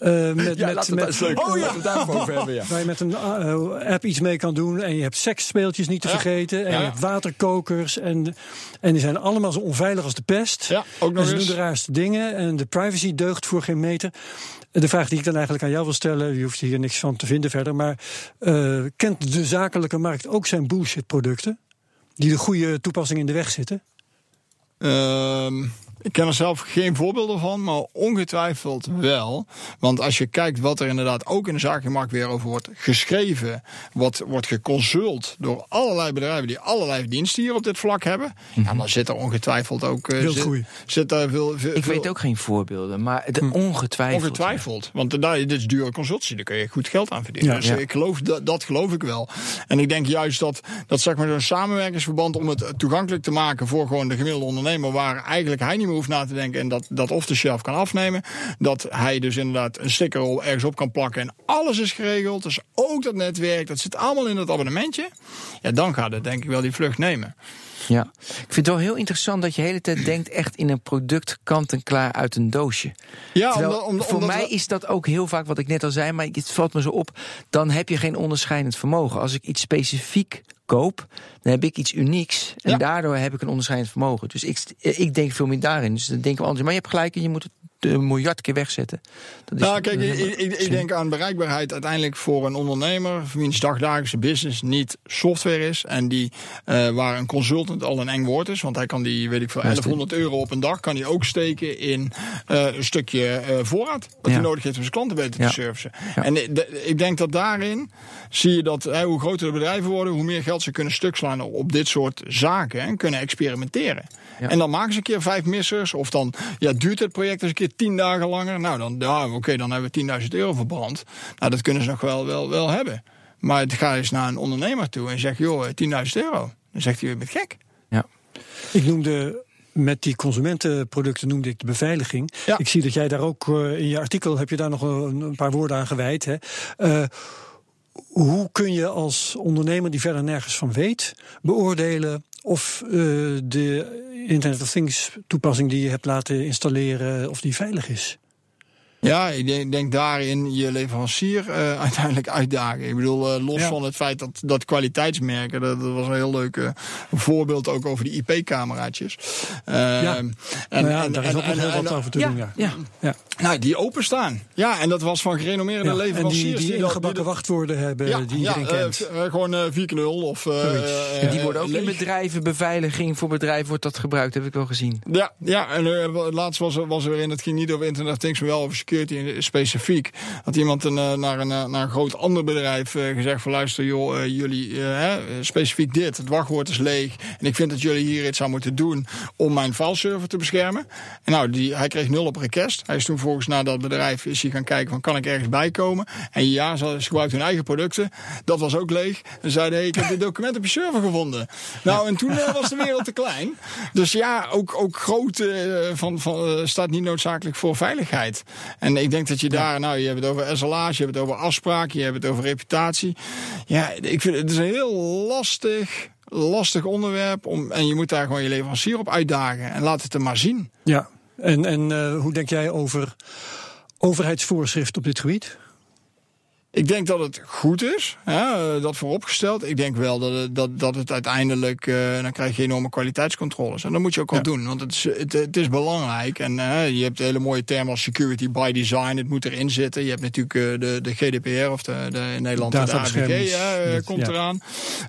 eh, met, met, met, Oh ja. Waar je met een uh, app iets mee kan doen. En je hebt seksspeeltjes niet te Ja. vergeten. En Ja. je hebt waterkokers. En, en die zijn allemaal zo onveilig als de pest. Ja, ook nog en ze eens. doen de raarste dingen. En de privacy deugt voor geen meter. De vraag die ik dan eigenlijk aan jou wil stellen. Je hoeft hier niks van te vinden verder. Maar eh, kent de zakelijke markt ook zijn bullshit producten? Die de goede toepassing in de weg zitten? Ehm, ik ken er zelf geen voorbeelden van, maar ongetwijfeld wel. Want als je kijkt wat er inderdaad ook in de zakelijke markt weer over wordt geschreven, wat wordt geconsult door allerlei bedrijven die allerlei diensten hier op dit vlak hebben, ja, dan zit er ongetwijfeld ook eh, Wildgroei. Zit, zit daar veel, veel, Ik veel- weet ook geen voorbeelden, maar het ongetwijfeld. Ongetwijfeld. Want daar, dit is dure consultie, daar kun je goed geld aan verdienen. Ja. dus Ja. ik geloof, dat, dat geloof ik wel. En ik denk juist dat, dat zeg maar zo'n samenwerkingsverband om het toegankelijk te maken voor gewoon de gemiddelde ondernemer, waar eigenlijk hij niet meer hoeft na te denken en dat, dat off the shelf kan afnemen. Dat hij dus inderdaad een sticker op- ergens op kan plakken en alles is geregeld. Dus ook dat netwerk, dat zit allemaal in dat abonnementje. Ja, dan gaat het denk ik wel die vlucht nemen. Ja. Ik vind het wel heel interessant dat je de hele tijd denkt echt in een product kant en klaar uit een doosje. Ja, Terwijl omdat, omdat, voor omdat mij we- is dat ook heel vaak wat ik net al zei, maar het valt me zo op. Dan heb je geen onderscheidend vermogen. Als ik iets specifiek koop, dan heb ik iets unieks. En Ja. daardoor heb ik een onderscheidend vermogen. Dus ik, ik denk veel meer daarin. Dus dan denken we anders, maar je hebt gelijk en je moet het een miljard keer wegzetten. Dat is, Nou, kijk, dat ik, ik, denk aan bereikbaarheid uiteindelijk voor een ondernemer, wiens dagdagelijkse business niet software is. En die, eh, waar een consultant al een eng woord is. Want hij kan die, weet ik veel, Ja, is het. 1100 euro op een dag kan hij ook steken in eh, een stukje eh, voorraad. Wat Ja. hij nodig heeft om zijn klanten beter Ja. te servicen. Ja. En de- ik denk dat daarin zie je dat hè, hoe groter de bedrijven worden, hoe meer geld ze kunnen stuk slaan op dit soort zaken. En kunnen experimenteren. En dan maken ze een keer vijf missers. Of dan ja, duurt het project eens een keer tien dagen langer. Nou, dan, ja, oké, dan hebben we 10.000 euro verbrand. Nou, dat kunnen ze nog wel, wel, wel hebben. Maar het ga eens naar een ondernemer toe en zeg, joh, 10.000 euro. Dan zegt hij, je bent gek. Ja. Ik noemde met die consumentenproducten noemde ik de beveiliging. Ja. Ik zie dat jij daar ook eh, in je artikel heb je daar nog een, een paar woorden aan gewijd. Hè. Eh, hoe kun je als ondernemer die verder nergens van weet beoordelen of eh, de Internet of Things toepassing die je hebt laten installeren of die veilig is? Ja, ik denk, denk daarin je leverancier uh, uiteindelijk uitdagen. Ik bedoel, uh, los Ja. van het feit dat, dat kwaliteitsmerken, dat, dat was een heel leuk uh, voorbeeld ook over die IP-cameraatjes. Ja. En, nou ja, daar is ook nog heel wat over te ja, doen. Ja. ja. Ja. Nou, die openstaan. Ja, en dat was van gerenommeerde Ja, En leveranciers. die, die dat- ingebakken wachtwoorden hebben ja, die iedereen eh, kent. eh, gewoon eh 4 0 of... eh, eh, En die worden ook in bedrijven, beveiliging voor bedrijven wordt dat gebruikt, heb ik wel gezien. Ja, ja en eh, laatst was er, was er weer in, het ging niet over Internet of Things, maar wel over specifiek. Had iemand een, eh, naar, een, eh, naar een groot ander bedrijf eh, gezegd van luister joh, jullie, specifiek dit, het wachtwoord is leeg. En ik vind dat jullie hier iets aan moeten doen om mijn fileserver te beschermen. En nou, die, hij kreeg nul op request. Hij is toen volgens naar dat bedrijf is hij gaan kijken van kan ik ergens bij komen. En ja, ze gebruikten hun eigen producten. Dat was ook leeg. En zeiden hey, ik heb dit document op je server gevonden. Nou, en toen was de wereld te klein. Dus ja, ook, ook groot van, van, staat niet noodzakelijk voor veiligheid. En ik denk dat je daar, nou, je hebt het over SLA's, je hebt het over afspraken, je hebt het over reputatie. Ja, ik vind het is een heel lastig, lastig onderwerp. Om, en je moet daar gewoon je leverancier op uitdagen. En laat het er maar zien. Ja. En, en eh, hoe denk jij over overheidsvoorschrift op dit gebied? Ik denk dat het goed is, hè, eh, dat vooropgesteld. Ik denk wel dat het, dat, dat het uiteindelijk, eh, dan krijg je enorme kwaliteitscontroles. En dat moet je ook wel Ja. doen, want het is, het, het is belangrijk. En eh, je hebt hele mooie termen als security by design, het moet erin zitten. Je hebt natuurlijk de, de GDPR, of de, de, in Nederland de AVG, dat- komt ja. eraan.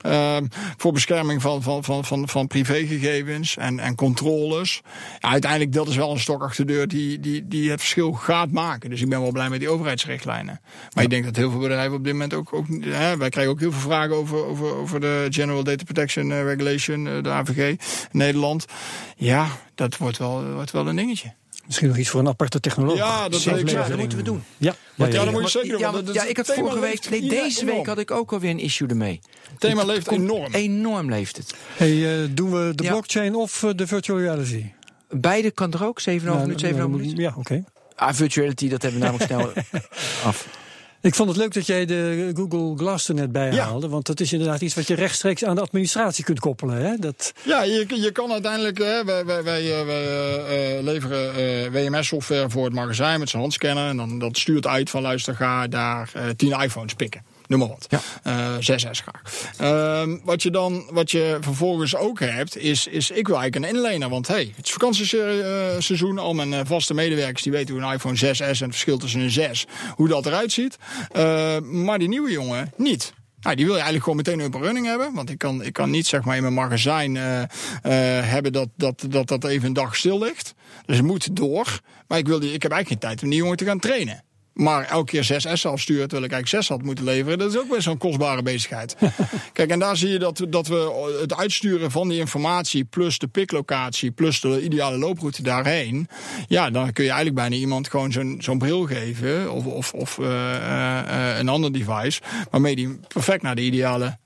Ehm, voor bescherming van, van, van, van, van privégegevens en, en controles. Ja, uiteindelijk, dat is wel een stok achter de deur die, die, die het verschil gaat maken. Dus ik ben wel blij met die overheidsrichtlijnen. Maar ik denk dat heel veel bedrijven op dit moment ook... ook hè, wij krijgen ook heel veel vragen over, over, over de General Data Protection eh, Regulation, eh, de AVG, in Nederland. Ja, dat wordt wel, wordt wel een dingetje. Misschien nog iets voor een aparte technoloog. Ja, dat ik. Ja, dat moeten we doen. Ja, ja, ja, ja. moet je zeker doen, ja, want dat- ja, dat ik had vorige week, nee, deze enorm. week had ik ook alweer een issue ermee. Het thema leeft enorm. Enorm leeft het. Hey, eh, doen we de Ja. blockchain of de virtual reality? Beide kan er ook, 7,5 Ja, minuten, 7,5 nou, minuten. Ja, oké. Ah, virtuality, dat hebben we namelijk snel af. Ik vond het leuk dat jij de Google Glass er net bij haalde. Want dat is inderdaad iets wat je rechtstreeks aan de administratie kunt koppelen. Hè? Dat, Ja, je, je kan uiteindelijk, hè, wij, wij, wij, eh, wij eh, eh, leveren WMS-software voor het magazijn met zijn handscanner. En dan dat stuurt uit van luister, ga daar 10 iPhones pikken. Noem maar wat. Ja. Eh 6S graag. Ehm, wat je dan, wat je vervolgens ook hebt, is, is ik wil eigenlijk een inlener. Want hey, het is vakantieseizoen. Al mijn eh, vaste medewerkers die weten hoe een iPhone 6S en het verschil tussen een 6, hoe dat eruit ziet. Eh, maar die nieuwe jongen niet. Nou, die wil je eigenlijk gewoon meteen up and running hebben. Want ik kan, ik kan niet zeg maar in mijn magazijn eh, eh, hebben dat, dat, dat dat even een dag stil ligt. Dus het moet door. Maar ik, wil die, ik heb eigenlijk geen tijd om die jongen te gaan trainen. Maar elke keer 6S afsturen terwijl ik eigenlijk 6 had moeten leveren. Dat is ook best zo'n kostbare bezigheid. Kijk, en daar zie je dat, dat we het uitsturen van die informatie... plus de piklocatie, plus de ideale looproute daarheen... ja, dan kun je eigenlijk bijna iemand gewoon zo'n zo'n bril geven... of, of, of eh, eh, een ander device... waarmee die perfect naar de ideale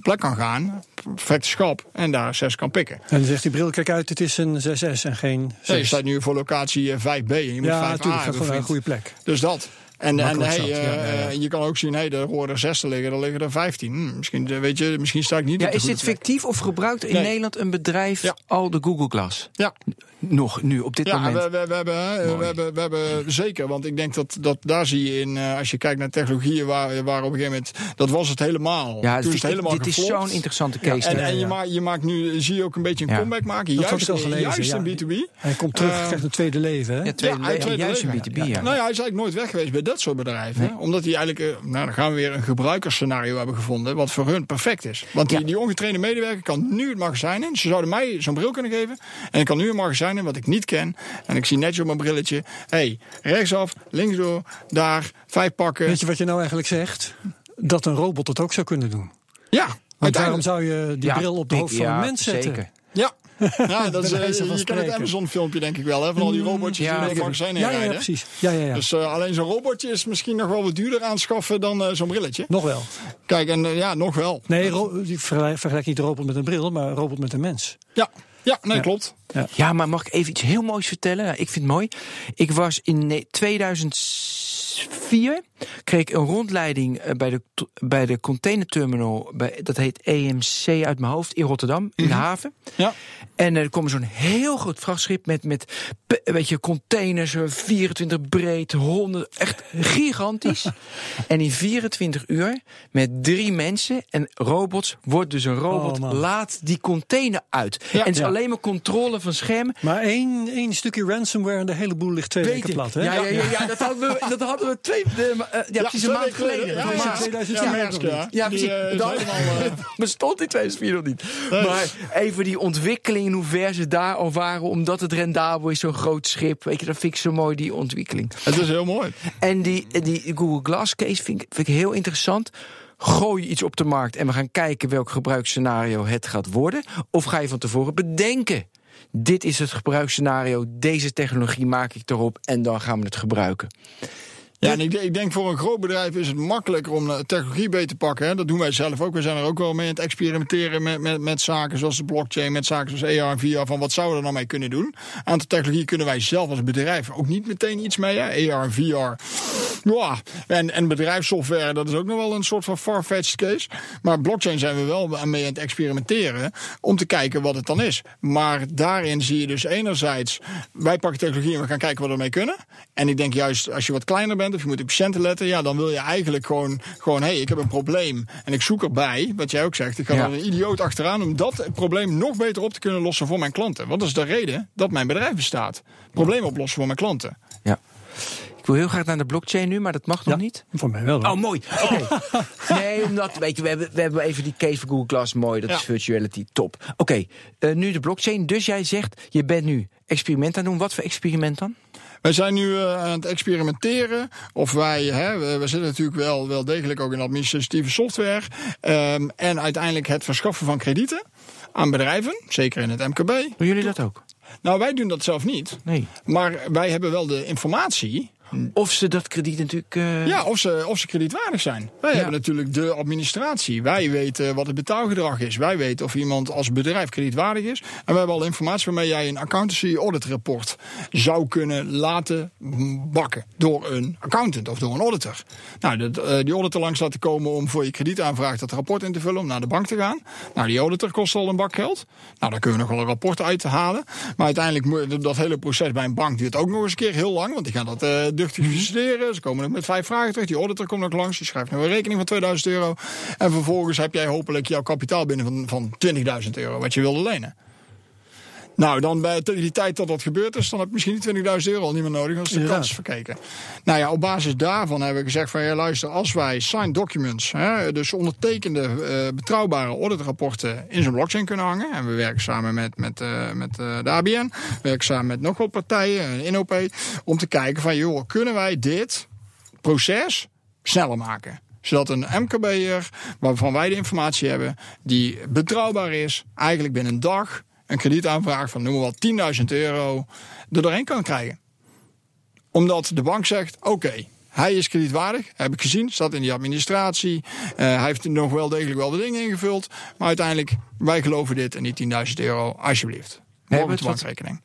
plek kan gaan... perfect schap en daar 6 kan pikken. en dan zegt die bril, kijk uit, het is een 6S en geen 6. Nee, je staat nu voor locatie eh, 5B en je moet 5A ja, natuurlijk, een goede plek. Dus dat. En, en hey, zat, ja, eh, ja, ja. je kan ook zien, hey, er horen zes te liggen, er liggen er 15. Hm, misschien, eh, weet je, misschien sta ik niet Ja, op de is dit plek. fictief of gebruikt in Nee. Nederland een bedrijf Ja. al de Google Glass? Ja, Nog, nu, op dit ja moment. we, we, we, hebben, we, hebben, we hebben zeker. Want ik denk dat, dat daar zie je in, eh, als je kijkt naar technologieën waar, waar op een gegeven moment, dat was het helemaal. ja, Toen dit, is het helemaal dit is zo'n interessante case. En, hè? en je, maakt, je maakt nu, zie je ook een beetje een Ja. comeback maken. Dat Juist, gelezen, juist ja. in B2B. Hij komt terug, Eh, krijgt een tweede leven. Hè? ja, tweede Ja, le- uit tweede juist in leven, B2B, ja. ja. Nou ja, hij is eigenlijk nooit weg geweest bij dat soort bedrijven. hè. Omdat hij eigenlijk, eh, nou dan gaan we weer een gebruikersscenario hebben gevonden. Wat voor hun perfect is. Want die, Ja. die ongetrainde medewerker kan nu het magazijn in. Ze zouden mij zo'n bril kunnen geven. En ik kan nu een magazijn wat ik niet ken. En ik zie netjes op mijn brilletje. hey, rechtsaf, linksdoor, daar, vijf pakken. Weet je wat je nou eigenlijk zegt? Dat een robot het ook zou kunnen doen. Ja, Want waarom zou je die Ja, bril op de ik- hoofd van ja, een mens zetten? Zeker. Ja. Ja, dat is, eh, je kent het spreken. Amazon filmpje denk ik wel. Hè, van al die robotjes Ja, die het ik- magazijn heen Ja, ja, precies. Ja, ja, ja. Dus eh, alleen zo'n robotje is misschien nog wel wat duurder aanschaffen dan eh, zo'n brilletje. Nog wel. Kijk, en ja, nog wel. Nee, vergelijk, vergelijk niet de robot met een bril, maar een robot met een mens. Ja, ja nee, Ja. klopt. Ja, maar mag ik even iets heel moois vertellen? Ik vind het mooi. Ik was in ne- 2004, kreeg ik een rondleiding eh, bij de, bij de containerterminal. Bij, dat heet EMC uit mijn hoofd in Rotterdam, in de haven. Ja. En er komt zo'n heel groot vrachtschip met, met weet je, containers, eh, 24 breed, 100, echt gigantisch. en in 24 uur met drie mensen en robots wordt dus een robot, Oh, laat die container uit. Ja. en het is Ja. alleen maar controle van schermen. Maar één, één stukje ransomware en de hele boel ligt twee Weet weken plat, hè? Ja, ja, ja, ja, dat hadden we, dat hadden we twee, de, eh, ja, precies een maand geleden. Ja, ja, in 2004 ja, Die, precies. eh, eh, bestond in 2004 nog niet. Maar even die ontwikkeling, in hoe ver ze daar al waren, omdat het rendabel is, zo'n groot schip. Weet je, dat vind ik zo mooi, die ontwikkeling. Het is heel mooi. En die, die Google Glass case vind ik, vind ik heel interessant. Gooi je iets op de markt en we gaan kijken welk gebruiksscenario het gaat worden? Of ga je van tevoren bedenken? Dit is het gebruiksscenario, deze technologie maak ik erop en dan gaan we het gebruiken. Ja, en ik, denk- ik denk voor een groot bedrijf is het makkelijker om de technologie beter te pakken. Hè. Dat doen wij zelf ook. We zijn er ook wel mee aan het experimenteren met, met, met zaken zoals de blockchain, met zaken zoals AR en VR. Van wat zouden we er nou mee kunnen doen? Een aantal technologie kunnen wij zelf als bedrijf ook niet meteen iets mee. Hè. AR en VR. Ja, en, en bedrijfssoftware, dat is ook nog wel een soort van far-fetched case. Maar blockchain zijn we wel mee aan het experimenteren om te kijken wat het dan is. Maar daarin zie je dus enerzijds, wij pakken technologie en we gaan kijken wat we ermee kunnen. En ik denk juist als je wat kleiner bent of je moet op patiënten letten, ja, dan wil je eigenlijk gewoon, gewoon hé, hey, ik heb een probleem en ik zoek erbij, wat jij ook zegt, ik ga Ja. er een idioot achteraan om dat probleem nog beter op te kunnen lossen voor mijn klanten. Want dat is de reden dat mijn bedrijf bestaat. Problemen oplossen voor mijn klanten. Ja. Ik wil heel graag naar de blockchain nu, maar dat mag nog Ja, niet. Voor mij wel. hoor. Oh, mooi. Oké. nee, omdat, weet je, we hebben, we hebben even die case van Google Glass. Mooi, dat Ja. is virtuality. Top. Oké, eh, nu de blockchain. Dus jij zegt, je bent nu experiment aan het doen. Wat voor experiment dan? Wij zijn nu eh, aan het experimenteren. Of wij, hè, we, we zitten natuurlijk wel, wel degelijk ook in administratieve software. Ehm, en uiteindelijk het verschaffen van kredieten aan bedrijven. Zeker in het MKB. Doen jullie dat ook? Nou, wij doen dat zelf niet. Nee. Maar wij hebben wel de informatie. Of ze dat krediet natuurlijk... eh, Ja, of ze, of ze kredietwaardig zijn. Wij Ja. hebben natuurlijk de administratie. Wij weten wat het betaalgedrag is. Wij weten of iemand als bedrijf kredietwaardig is. En we hebben al informatie waarmee jij een accountancy audit rapport zou kunnen laten bakken. Door een accountant of door een auditor. Nou, dat, eh, die auditor langs laten komen om voor je kredietaanvraag dat rapport in te vullen. Om naar de bank te gaan. Nou, die auditor kost al een bak geld. Nou, daar kunnen we nog wel een rapport uit halen. Maar uiteindelijk moet dat hele proces bij een bank duurt ook nog eens een keer heel lang. Want die gaan dat eh duchtig bestuderen. Ze komen nog met vijf vragen terug. Die auditor komt nog langs. Die schrijft nog een rekening van 2000 euro. En vervolgens heb jij hopelijk jouw kapitaal binnen van, van 20.000 euro. Wat je wilde lenen. Nou, dan bij die tijd dat dat gebeurd is, dan heb je misschien die 20.000 euro al niet meer nodig als de kans is verkeken. Nou ja, op basis daarvan hebben we gezegd van ja, luister, als wij signed documents, hè, dus ondertekende eh, betrouwbare auditrapporten in zo'n blockchain kunnen hangen. En we werken samen met, met, eh, met eh, de ABN, we werken samen met nog wat partijen, InOP, om te kijken van joh, kunnen wij dit proces sneller maken? Zodat een MKB'er, waarvan wij de informatie hebben, die betrouwbaar is, eigenlijk binnen een dag een kredietaanvraag van noem maar wat 10.000 euro er doorheen kan krijgen. Omdat de bank zegt, oké, hij is kredietwaardig, heb ik gezien, staat in die administratie. eh, hij heeft nog wel degelijk wel de dingen ingevuld. Maar uiteindelijk, wij geloven dit en die 10.000 euro, alsjeblieft. Hebben Morgen de wat- bankrekening.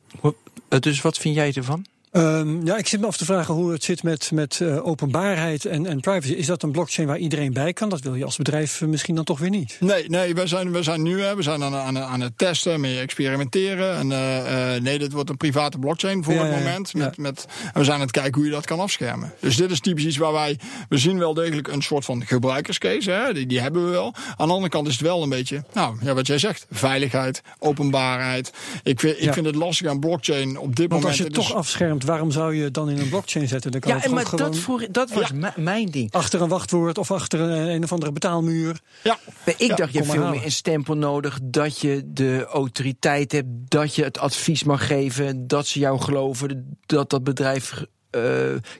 Eh, Dus wat vind jij ervan? Ehm, ja, ik zit me af te vragen hoe het zit met, met eh, openbaarheid en, en privacy. Is dat een blockchain waar iedereen bij kan? Dat wil je als bedrijf eh, misschien dan toch weer niet. Nee, nee we, zijn, we zijn nu hè, we zijn aan, aan, aan het testen, mee experimenteren. En, eh, nee, dit wordt een private blockchain voor Ja, het moment. Ja. Met, met, en we zijn aan het kijken hoe je dat kan afschermen. Dus dit is typisch iets waar wij... We zien wel degelijk een soort van gebruikerscase. Hè, die, die hebben we wel. Aan de andere kant is het wel een beetje... Nou, ja, wat jij zegt. Veiligheid, openbaarheid. Ik vind, ik Ja. vind het lastig aan blockchain op dit Want moment. als je het toch afschermt, waarom zou je het dan in een blockchain zetten? Dan kan Ja, en maar gewoon dat, voor, dat was mijn ding. achter een wachtwoord of achter een, een of andere betaalmuur. Ja, Maar ik Ja, dacht, je hebt veel halen. meer een stempel nodig. Dat je de autoriteit hebt. Dat je het advies mag geven. Dat ze jou geloven dat dat bedrijf eh,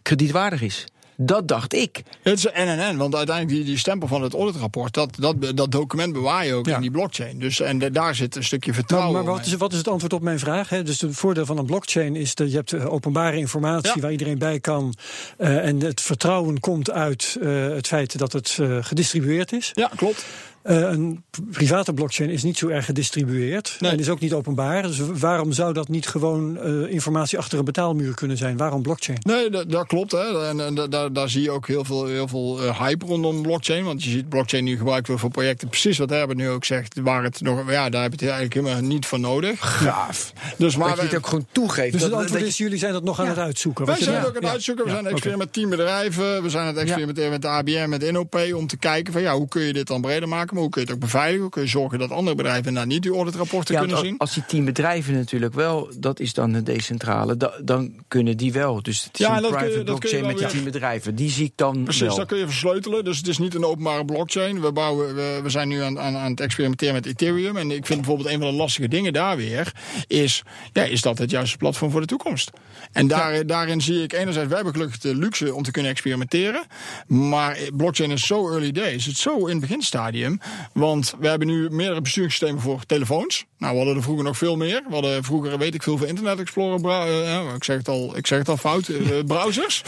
kredietwaardig is. Dat dacht ik. Het is en en en, want uiteindelijk die, die stempel van het auditrapport, dat, dat, dat document bewaar je ook Ja. in die blockchain. Dus en de- daar zit een stukje vertrouwen. maar wat omheen. is, wat is het antwoord op mijn vraag? Hè? Dus het voordeel van een blockchain is dat je hebt eh, openbare informatie Ja. waar iedereen bij kan. eh, en het vertrouwen komt uit eh, het feit dat het eh, gedistribueerd is. Ja, klopt. Eh, een private blockchain is niet zo erg gedistribueerd Nee. en is ook niet openbaar. Dus waarom zou dat niet gewoon eh, informatie achter een betaalmuur kunnen zijn? Waarom blockchain? Nee, dat, dat klopt. Hè. En, en da- daar, daar zie je ook heel veel, heel veel eh, hype rondom blockchain. Want je ziet blockchain nu gebruikt voor projecten. Precies wat Herbert nu ook zegt. Waar het nog, ja, daar heb je het eigenlijk helemaal niet voor nodig. Gaaf. Dus maar dat je het ook gewoon toegeeft. Dus het antwoord is, jullie zijn dat nog aan het uitzoeken. Wij zijn Ja. het ook aan het uitzoeken. We Ja, zijn aan het experimenteren met tien bedrijven. We zijn aan het experimenteren met de ABN, met NOP. Om te kijken van ja, hoe kun je dit dan breder maken. Maar hoe kun je het ook beveiligen. Hoe kun je zorgen dat andere bedrijven inderdaad niet die auditrapporten Ja, kunnen zien. als die tien bedrijven natuurlijk wel, dat is dan de decentrale, da- dan kunnen die wel. Dus het is Ja, een private kun je blockchain met die tien bedrijven. Die zie ik dan Precies, wel. dat kun je versleutelen. Dus het is niet een openbare blockchain. We, bouwen, we, we zijn nu aan, aan, aan het experimenteren met Ethereum. En ik vind bijvoorbeeld een van de lastige dingen daar weer... is, ja, is dat het juiste platform voor de toekomst? En daar, daarin zie ik enerzijds... wij hebben gelukkig de luxe om te kunnen experimenteren. Maar blockchain is zo early days. Het is zo in het beginstadium. Want we hebben nu meerdere besturingssystemen voor telefoons. Nou, we hadden er vroeger nog veel meer. We hadden vroeger, weet ik veel, voor Internet Explorer... eh, ik, zeg het al, ik zeg het al fout, eh, browsers.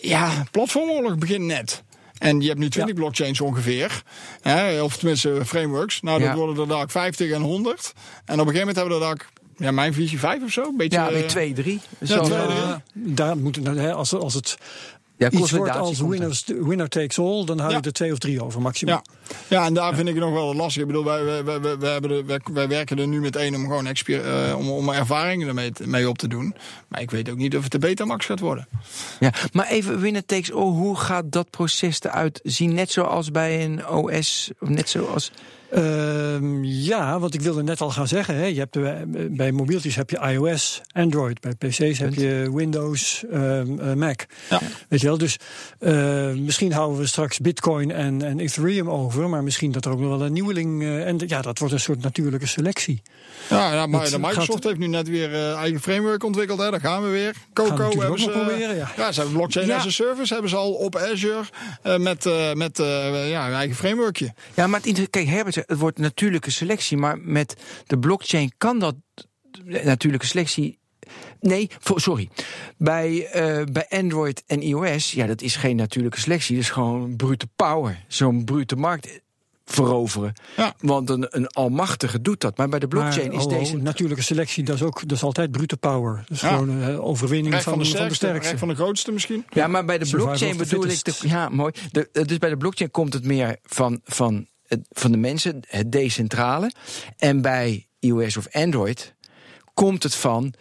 Ja, platformoorlog begint net. En je hebt nu 20 blockchains ongeveer. Hè, of tenminste frameworks. Nou, dat Ja. worden er daar 50 en 100. En op een gegeven moment hebben we er daar, ja, mijn visie 5 of zo. Een beetje, ja, eh, drie. Ja, daar moet, hè, als, als het ja, iets wordt als er. winner takes all, dan hou je Ja. er twee of drie over maximaal. Ja. Ja, en daar vind ik het nog wel lastig. Ik bedoel, wij, wij, wij, hebben de, wij, wij werken er nu met één om gewoon eh, om, om ervaringen ermee mee op te doen. Maar ik weet ook niet of het de Betamax gaat worden. Ja, maar even winner takes all, hoe gaat dat proces eruit zien? Net zoals bij een OS, of net zoals... Ehm, ja, want ik wilde net al gaan zeggen, hè, je hebt, eh, bij mobieltjes heb je iOS, Android, bij PC's heb je Windows, ehm, eh, Mac. Ja. Weet je wel, dus eh, misschien houden we straks Bitcoin en, en Ethereum over, maar misschien dat er ook nog wel een nieuweling. eh, en ja, dat wordt een soort natuurlijke selectie. Ja, ja maar Dat de Microsoft gaat- heeft nu net weer eh, eigen framework ontwikkeld. Hè. Daar gaan we weer. Coco natuurlijk hebben ze, proberen, ja. ja, ze hebben blockchain Ja. as a service hebben ze al op Azure eh, met, eh, met eh, ja, hun eigen frameworkje. Ja, maar het, kijk, Herbert, het wordt natuurlijke selectie, maar met de blockchain kan dat natuurlijke selectie. Nee, voor- sorry. Bij, eh, bij Android en iOS, ja, dat is geen natuurlijke selectie. Dat is gewoon brute power. Zo'n brute markt veroveren. Ja. Want een, een almachtige doet dat. Maar bij de blockchain maar, is oh, oh, deze. natuurlijke selectie, dat is ook dat is altijd brute power. Dus Ja. gewoon eh, overwinning van, van de van de sterkste, sterkste. van de grootste misschien. Ja, maar bij de Survival blockchain bedoel ik. De, ja, mooi. De, eh, dus bij de blockchain komt het meer van, van, het- van de mensen, het decentrale. En bij iOS of Android komt het van.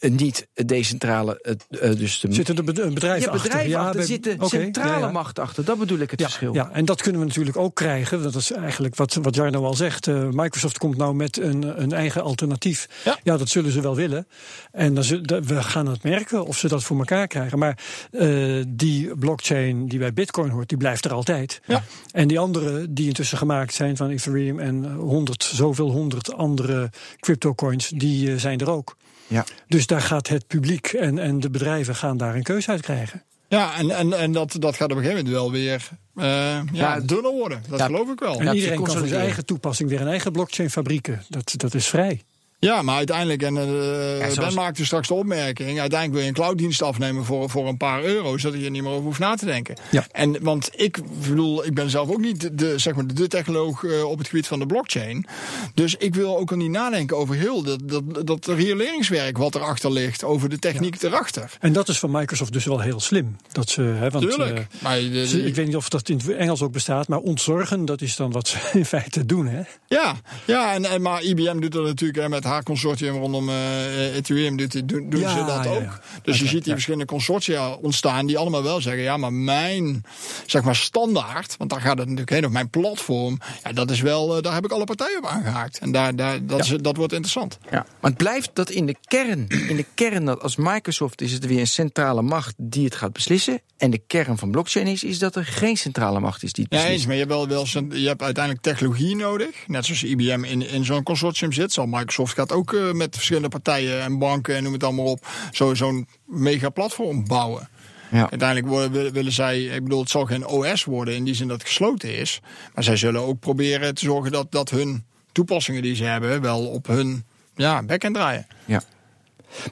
Eh, niet het decentrale, het, eh, dus de Zitten er bed- een bedrijf ja, achter? bedrijven achter, bij- er zit de oké, centrale ja, ja. macht achter. Dat bedoel ik het Ja, verschil. ja, en dat kunnen we natuurlijk ook krijgen. Dat is eigenlijk wat, wat Jarno al zegt. Eh, Microsoft komt nou met een, een eigen alternatief. Ja. dat zullen ze wel willen. En dan zullen, we gaan het merken of ze dat voor elkaar krijgen. Maar eh, die blockchain die bij Bitcoin hoort, die blijft er altijd. Ja. En die andere die intussen gemaakt zijn van Ethereum en honderd, zoveel honderd andere cryptocoins, die eh, zijn er ook. Ja. Dus daar gaat het publiek en, en de bedrijven gaan daar een keuze uit krijgen. Ja, en, en, en dat, dat gaat op een gegeven moment wel weer eh, ja, Ja, dunner worden. Dat ja. geloof ik wel. En iedereen kan voor zijn eigen toepassing weer een eigen blockchain fabrieken. Dat, dat is vrij. Ja, maar uiteindelijk, en eh Ja, zoals- Ben maakte straks de opmerking, uiteindelijk wil je een clouddienst afnemen voor, voor een paar euro, zodat je er niet meer over hoeft na te denken. Ja. En want ik bedoel, ik ben zelf ook niet de, zeg maar, de technoloog eh, op het gebied van de blockchain. Dus ik wil ook al niet nadenken over heel dat, dat, dat rioleringswerk wat erachter ligt, over de techniek erachter. En dat is van Microsoft dus wel heel slim. Dat ze, hè, want, Tuurlijk. eh, maar de- ze- ik weet niet of dat in het Engels ook bestaat, maar ontzorgen, dat is dan wat ze in feite doen. Hè? Ja, ja en, en, maar IBM doet dat natuurlijk met haar consortium rondom eh, Ethereum doet, doen, doen Ja, ze dat ook. ja. Dus je ziet die verschillende consortia ontstaan die allemaal wel zeggen, ja, maar mijn zeg maar standaard, want daar gaat het natuurlijk heen, of mijn platform, ja, dat is wel, eh, daar heb ik alle partijen op aangehaakt. En daar, daar, dat, is, dat wordt interessant. Ja. Maar het blijft dat in de kern, in de kern dat als Microsoft is het weer een centrale macht die het gaat beslissen. En de kern van blockchain is, is dat er geen centrale macht is die het beslist. eens, maar je hebt, wel, wel, je hebt uiteindelijk technologie nodig. Net zoals IBM in, in zo'n consortium zit. Zal Microsoft gaat ook eh, met verschillende partijen en banken en noem het allemaal op, zo- zo'n mega platform bouwen. Ja. Uiteindelijk worden- willen, willen zij, ik bedoel, het zal geen OS worden in die zin dat het gesloten is. Maar zij zullen ook proberen te zorgen dat, dat hun toepassingen die ze hebben wel op hun ja, backend draaien. Ja.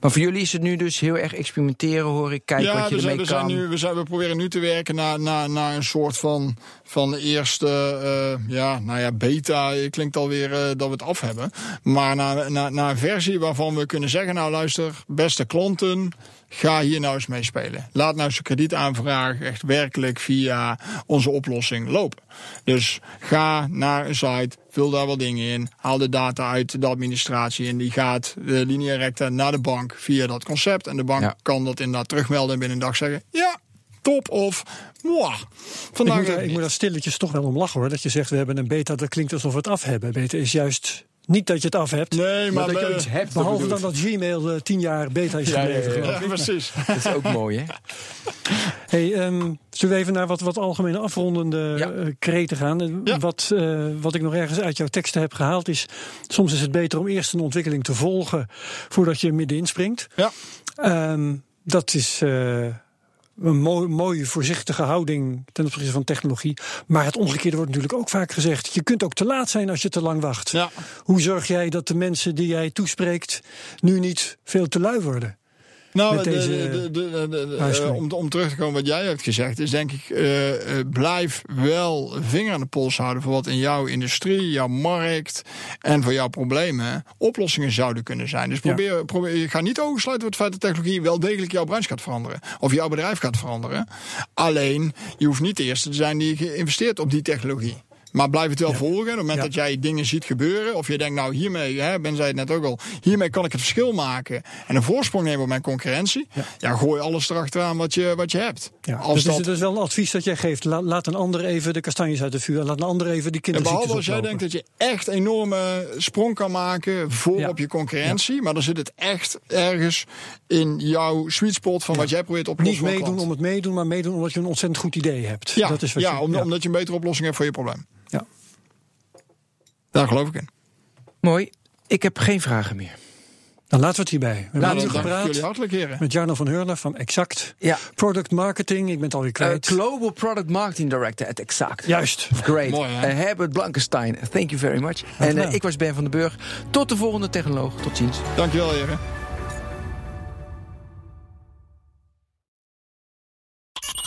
Maar voor jullie is het nu dus heel erg experimenteren, hoor ik. Kijken wat je we ermee zijn, kan. we, zijn nu, we, zijn, we proberen nu te werken naar, naar, naar een soort van, van eerste, eh, ja, nou ja, beta. Het klinkt alweer uh, dat we het af hebben. Maar naar, naar, naar een versie waarvan we kunnen zeggen, nou luister, beste klanten, ga hier nou eens mee spelen. Laat nou zijn kredietaanvraag echt werkelijk via onze oplossing lopen. Dus ga naar een site, vul daar wat dingen in, haal de data uit de administratie en die gaat de linea recta naar de bank via dat concept. En de bank Ja. kan dat inderdaad terugmelden en binnen een dag zeggen, ja, top of mwah. Ik Vandaag moet, daar, even ik moet daar stilletjes toch wel om lachen hoor. Dat je zegt we hebben een beta, dat klinkt alsof we het af hebben. Beta is juist niet dat je het af hebt. Nee, maar, dat je iets hebt. Behalve dan dat Gmail eh, tien jaar beta is Ja, ja, gebleven. ja, ja. geloof ja, ik. precies. Dat is ook mooi, hè? Hey, ehm, zullen we even naar wat, wat algemene afrondende eh, kreten gaan? Ja. Wat, eh, wat ik nog ergens uit jouw teksten heb gehaald is... soms is het beter om eerst een ontwikkeling te volgen... voordat je middenin springt. Ja. Ehm, dat is eh, een mooi, mooie, voorzichtige houding ten opzichte van technologie. Maar het omgekeerde wordt natuurlijk ook vaak gezegd. Je kunt ook te laat zijn als je te lang wacht. Ja. Hoe zorg jij dat de mensen die jij toespreekt... nu niet veel te lui worden? Nou, de- deze de- om, om terug te komen wat jij hebt gezegd, is denk ik, eh, eh, blijf wel vinger aan de pols houden voor wat in jouw industrie, jouw markt en voor jouw problemen oplossingen zouden kunnen zijn. Dus probeer, probeer je gaat niet oversluiten voor het feit dat technologie wel degelijk jouw branche gaat veranderen of jouw bedrijf gaat veranderen. Alleen, je hoeft niet de eerste te zijn die geïnvesteerd op die technologie. Maar blijf het wel volgen. Op het moment Ja. dat jij dingen ziet gebeuren. Of je denkt, nou hiermee, hè, Ben zei het net ook al. Hiermee kan ik het verschil maken. En een voorsprong nemen op mijn concurrentie. Ja, gooi alles erachteraan wat je, wat je hebt. Ja, Als dus dat, dat is wel een advies dat jij geeft. La- laat een ander even de kastanjes uit de vuur. Laat een ander even die en kinderziektes behalve als jij denkt dat je echt enorme sprong kan maken voor op je concurrentie. Maar dan zit het echt ergens in jouw sweet spot van wat jij probeert op te Niet lossen. een meedoen om het meedoen, maar meedoen omdat je een ontzettend goed idee hebt. Ja, dat is wat je, omdat je een betere oplossing hebt voor je probleem. Daar geloof ik in. Mooi. Ik heb geen vragen meer. Dan laten we het hierbij. We hebben Nou, dank ik gepraat jullie hartelijk, heren. met Jarno van Heurlen van Exact. Ja. Product Marketing, ik ben het alweer Uh, kwijt. Global Product Marketing Director at Exact. Juist. Great. Mooi, hè? Eh, Herbert Blankenstein, thank you very much. En eh, ik was Ben van den Burg. Tot de volgende technoloog. Tot ziens. Dankjewel, heren.